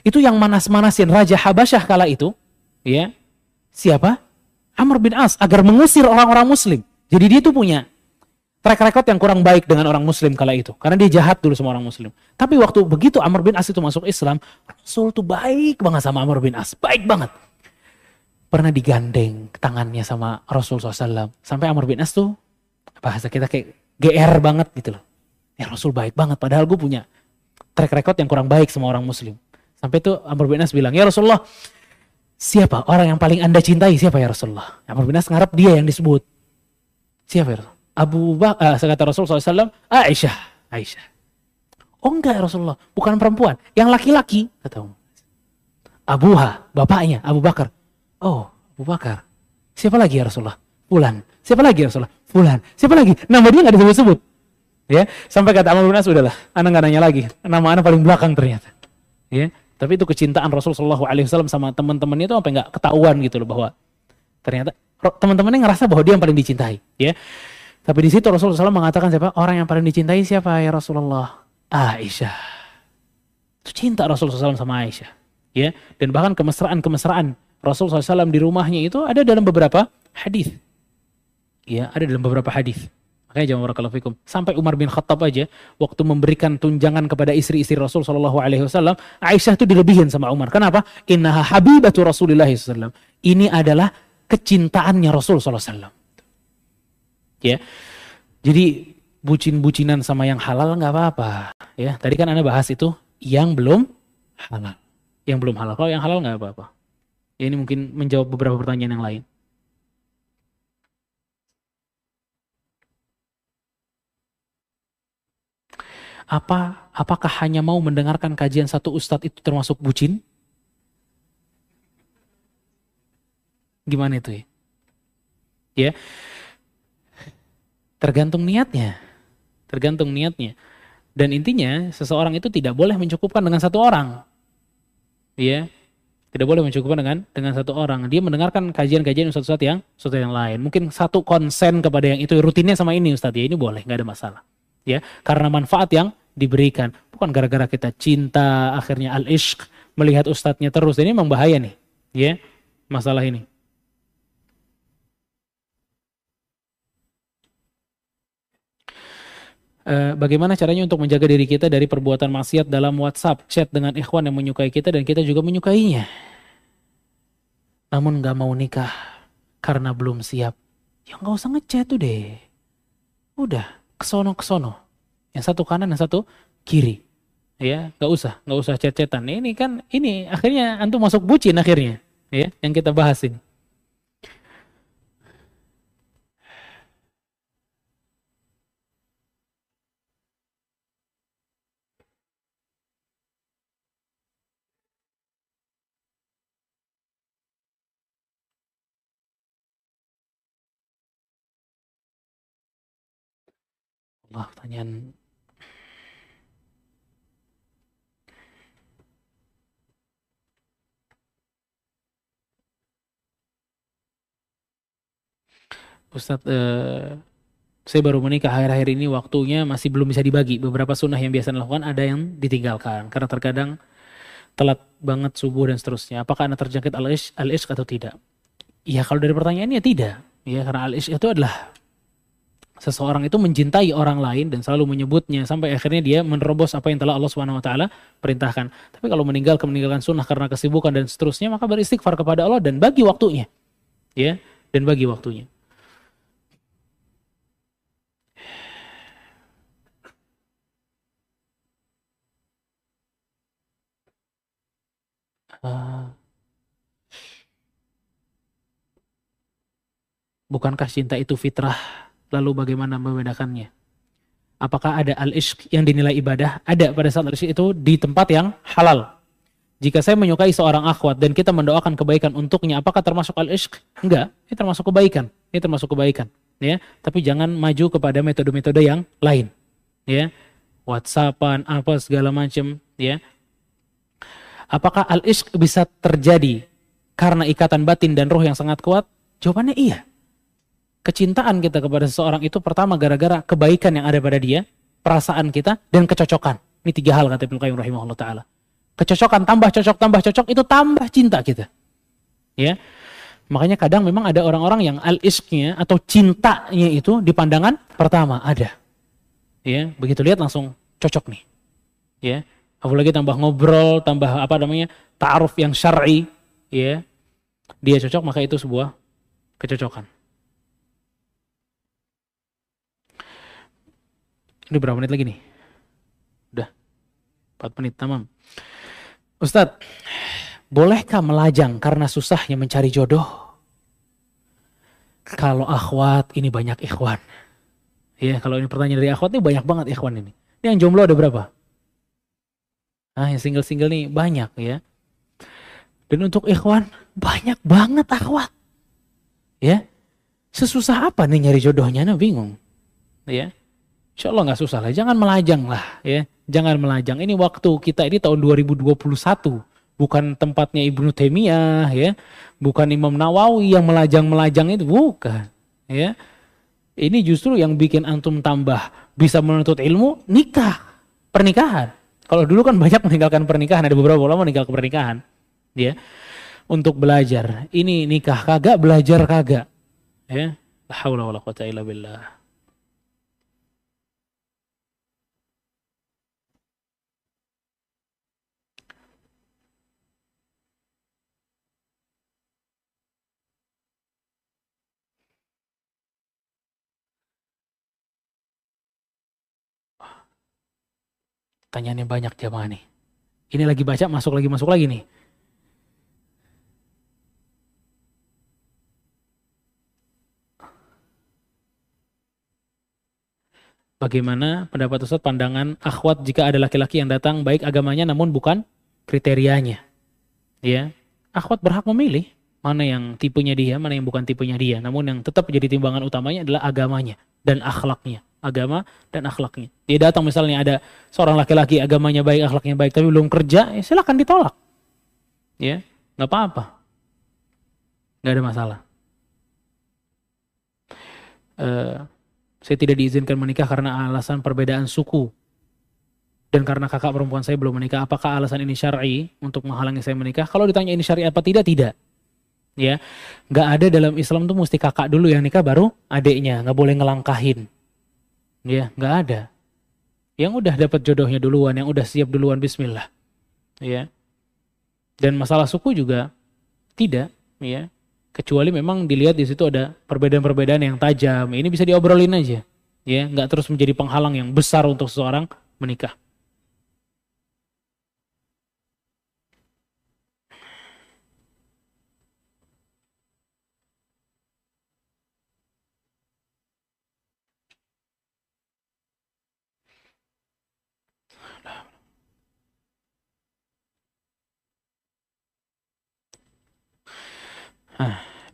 itu yang manas-manasin Raja Habasyah kala itu, ya siapa? Amr bin As agar mengusir orang-orang Muslim. Jadi dia itu punya track record yang kurang baik dengan orang Muslim kala itu, karena dia jahat dulu sama orang Muslim. Tapi waktu begitu Amr bin As itu masuk Islam, Rasul tuh baik banget sama Amr bin As, baik banget. Pernah digandeng tangannya sama Rasul SAW. Sampai Amr bin As tuh bahasa kita kayak GR banget gitu loh. Ya Rasul baik banget, padahal gue punya track record yang kurang baik sama orang muslim. Sampai tuh Amr bin As bilang, ya Rasulullah, siapa orang yang paling anda cintai siapa ya Rasulullah? Amr bin As ngarep dia yang disebut. Siapa ya Rasulullah? Abu Bakar, uh, kata Rasul SAW, Aisyah. Aisyah. Oh enggak ya Rasulullah, bukan perempuan. Yang laki-laki, kata Abuha, bapaknya, Abu Bakar. Oh, Abu Bakar. Siapa lagi ya Rasulullah? Fulan. Siapa lagi ya Rasulullah? Fulan. Siapa lagi? Nama dia nggak disebut-sebut. Ya, sampai kata Amr bin As udahlah, anak nggak nanya lagi. Nama anak paling belakang ternyata. Ya, tapi itu kecintaan Rasulullah SAW sama teman-temannya itu sampai nggak ketahuan gitu loh bahwa ternyata teman-temannya ngerasa bahwa dia yang paling dicintai. Ya, tapi di situ Rasulullah SAW mengatakan siapa orang yang paling dicintai siapa ya Rasulullah? Aisyah. Itu cinta Rasulullah SAW sama Aisyah. Ya, dan bahkan kemesraan-kemesraan Rasulullah SAW di rumahnya itu ada dalam beberapa hadis ya ada dalam beberapa hadis. Makanya jangan barakallahu fikum. Sampai Umar bin Khattab aja waktu memberikan tunjangan kepada istri-istri Rasul Shallallahu alaihi wasallam, Aisyah itu dilebihin sama Umar. Kenapa? Innaha habibatu Rasulillah sallallahu Ini adalah kecintaannya Rasul sallallahu alaihi wasallam. Ya. Jadi bucin-bucinan sama yang halal nggak apa-apa. Ya, tadi kan Anda bahas itu yang belum halal. Yang belum halal. Kalau yang halal nggak apa-apa. Ya, ini mungkin menjawab beberapa pertanyaan yang lain. Apa apakah hanya mau mendengarkan kajian satu ustadz itu termasuk bucin? Gimana itu ya? Ya. Tergantung niatnya. Tergantung niatnya. Dan intinya seseorang itu tidak boleh mencukupkan dengan satu orang. Ya. Tidak boleh mencukupkan dengan dengan satu orang. Dia mendengarkan kajian-kajian ustadz-ustadz yang ustadz yang lain. Mungkin satu konsen kepada yang itu rutinnya sama ini ustadz ya. Ini boleh, nggak ada masalah. Ya, karena manfaat yang diberikan. Bukan gara-gara kita cinta, akhirnya al-ishq, melihat ustadznya terus. Ini memang bahaya nih, ya, masalah ini. Eh, bagaimana caranya untuk menjaga diri kita dari perbuatan maksiat dalam WhatsApp, chat dengan ikhwan yang menyukai kita dan kita juga menyukainya. Namun gak mau nikah karena belum siap. Ya nggak usah ngechat tuh deh. Udah, kesono kesono. Yang satu kanan, yang satu kiri. Ya, nggak usah, nggak usah cet-cetan. Ini kan, ini akhirnya antum masuk bucin akhirnya. Ya, yang kita bahas ini. Wah pertanyaan Ustadz, eh, saya baru menikah akhir-akhir ini waktunya masih belum bisa dibagi. Beberapa sunnah yang biasa dilakukan ada yang ditinggalkan. Karena terkadang telat banget subuh dan seterusnya. Apakah anda terjangkit al-ishq al atau tidak? Ya kalau dari pertanyaannya tidak. Ya karena al-ishq itu adalah seseorang itu mencintai orang lain dan selalu menyebutnya sampai akhirnya dia menerobos apa yang telah Allah Subhanahu wa taala perintahkan. Tapi kalau meninggalkan meninggalkan sunnah karena kesibukan dan seterusnya maka beristighfar kepada Allah dan bagi waktunya. Ya, dan bagi waktunya. Uh, bukankah cinta itu fitrah? Lalu bagaimana membedakannya? Apakah ada al-ishq yang dinilai ibadah? Ada pada saat al-ishq itu di tempat yang halal. Jika saya menyukai seorang akhwat dan kita mendoakan kebaikan untuknya, apakah termasuk al-ishq? Enggak, ini termasuk kebaikan. Ini termasuk kebaikan, ya. Tapi jangan maju kepada metode-metode yang lain, ya. WhatsAppan, apa segala macam, ya. Apakah al-ishq bisa terjadi karena ikatan batin dan roh yang sangat kuat? Jawabannya iya. Kecintaan kita kepada seseorang itu pertama gara-gara kebaikan yang ada pada dia, perasaan kita, dan kecocokan. Ini tiga hal kata Ibnu Qayyim rahimahullah ta'ala. Kecocokan, tambah cocok, tambah cocok, itu tambah cinta kita. Ya, Makanya kadang memang ada orang-orang yang al-ishqnya atau cintanya itu di pandangan pertama ada. Ya, begitu lihat langsung cocok nih. Ya, apalagi tambah ngobrol, tambah apa namanya ta'aruf yang syar'i, ya, dia cocok maka itu sebuah kecocokan. Ini berapa menit lagi nih? Udah, 4 menit, tamam. Ustadz, bolehkah melajang karena susahnya mencari jodoh? Kalau akhwat ini banyak ikhwan. Ya, kalau ini pertanyaan dari akhwat ini banyak banget ikhwan ini. Ini yang jomblo ada berapa? Nah, yang single-single nih banyak ya. Dan untuk ikhwan banyak banget akhwat. Ya. Sesusah apa nih nyari jodohnya? Nah, bingung. Ya. Insya Allah nggak susah lah. Jangan melajang lah ya. Jangan melajang. Ini waktu kita ini tahun 2021. Bukan tempatnya Ibnu Taimiyah ya. Bukan Imam Nawawi yang melajang-melajang itu. Bukan. Ya. Ini justru yang bikin antum tambah bisa menuntut ilmu nikah. Pernikahan. Kalau dulu kan banyak meninggalkan pernikahan, ada beberapa ulama meninggalkan pernikahan. Ya. Untuk belajar. Ini nikah kagak, belajar kagak. Ya. La haula wala quwata illa billah. Tanyanya banyak jamaah nih. Ini lagi baca, masuk lagi, masuk lagi nih. Bagaimana pendapat Ustaz pandangan akhwat jika ada laki-laki yang datang baik agamanya namun bukan kriterianya? Ya, akhwat berhak memilih mana yang tipenya dia, mana yang bukan tipenya dia. Namun yang tetap jadi timbangan utamanya adalah agamanya dan akhlaknya agama dan akhlaknya. Dia datang misalnya ada seorang laki-laki agamanya baik, akhlaknya baik, tapi belum kerja, ya silakan ditolak. Ya, nggak apa-apa. Nggak ada masalah. Uh, saya tidak diizinkan menikah karena alasan perbedaan suku. Dan karena kakak perempuan saya belum menikah, apakah alasan ini syar'i untuk menghalangi saya menikah? Kalau ditanya ini syar'i apa tidak, tidak. Ya, nggak ada dalam Islam tuh mesti kakak dulu yang nikah baru adiknya, nggak boleh ngelangkahin Ya, nggak ada. Yang udah dapat jodohnya duluan, yang udah siap duluan bismillah. Ya. Dan masalah suku juga tidak, ya. Kecuali memang dilihat di situ ada perbedaan-perbedaan yang tajam. Ini bisa diobrolin aja. Ya, nggak terus menjadi penghalang yang besar untuk seseorang menikah.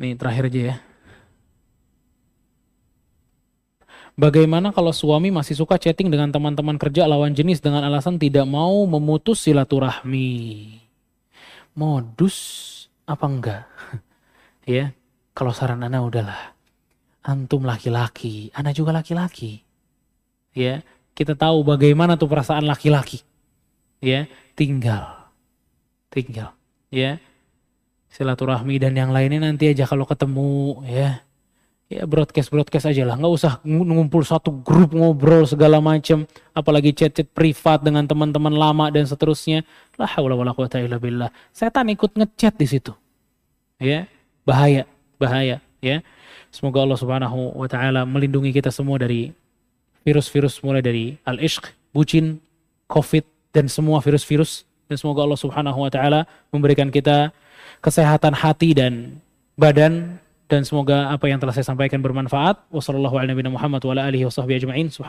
Ini terakhir aja ya. Bagaimana kalau suami masih suka chatting dengan teman-teman kerja lawan jenis dengan alasan tidak mau memutus silaturahmi? Modus apa enggak? ya, kalau saran Anda udahlah. antum laki-laki, anak juga laki-laki. Ya, kita tahu bagaimana tuh perasaan laki-laki. Ya, tinggal. Tinggal, ya. Silaturahmi dan yang lainnya nanti aja kalau ketemu, ya. Ya broadcast broadcast aja lah, nggak usah ngumpul satu grup ngobrol segala macam, apalagi chat-chat privat dengan teman-teman lama dan seterusnya. Lah haula wala billah. Setan ikut ngechat di situ. Ya, bahaya, bahaya, ya. Semoga Allah Subhanahu wa taala melindungi kita semua dari virus-virus mulai dari al-ishq, bucin, covid dan semua virus-virus dan semoga Allah Subhanahu wa taala memberikan kita kesehatan hati dan badan dan semoga apa yang telah saya sampaikan bermanfaat. Wassalamualaikum warahmatullahi wabarakatuh.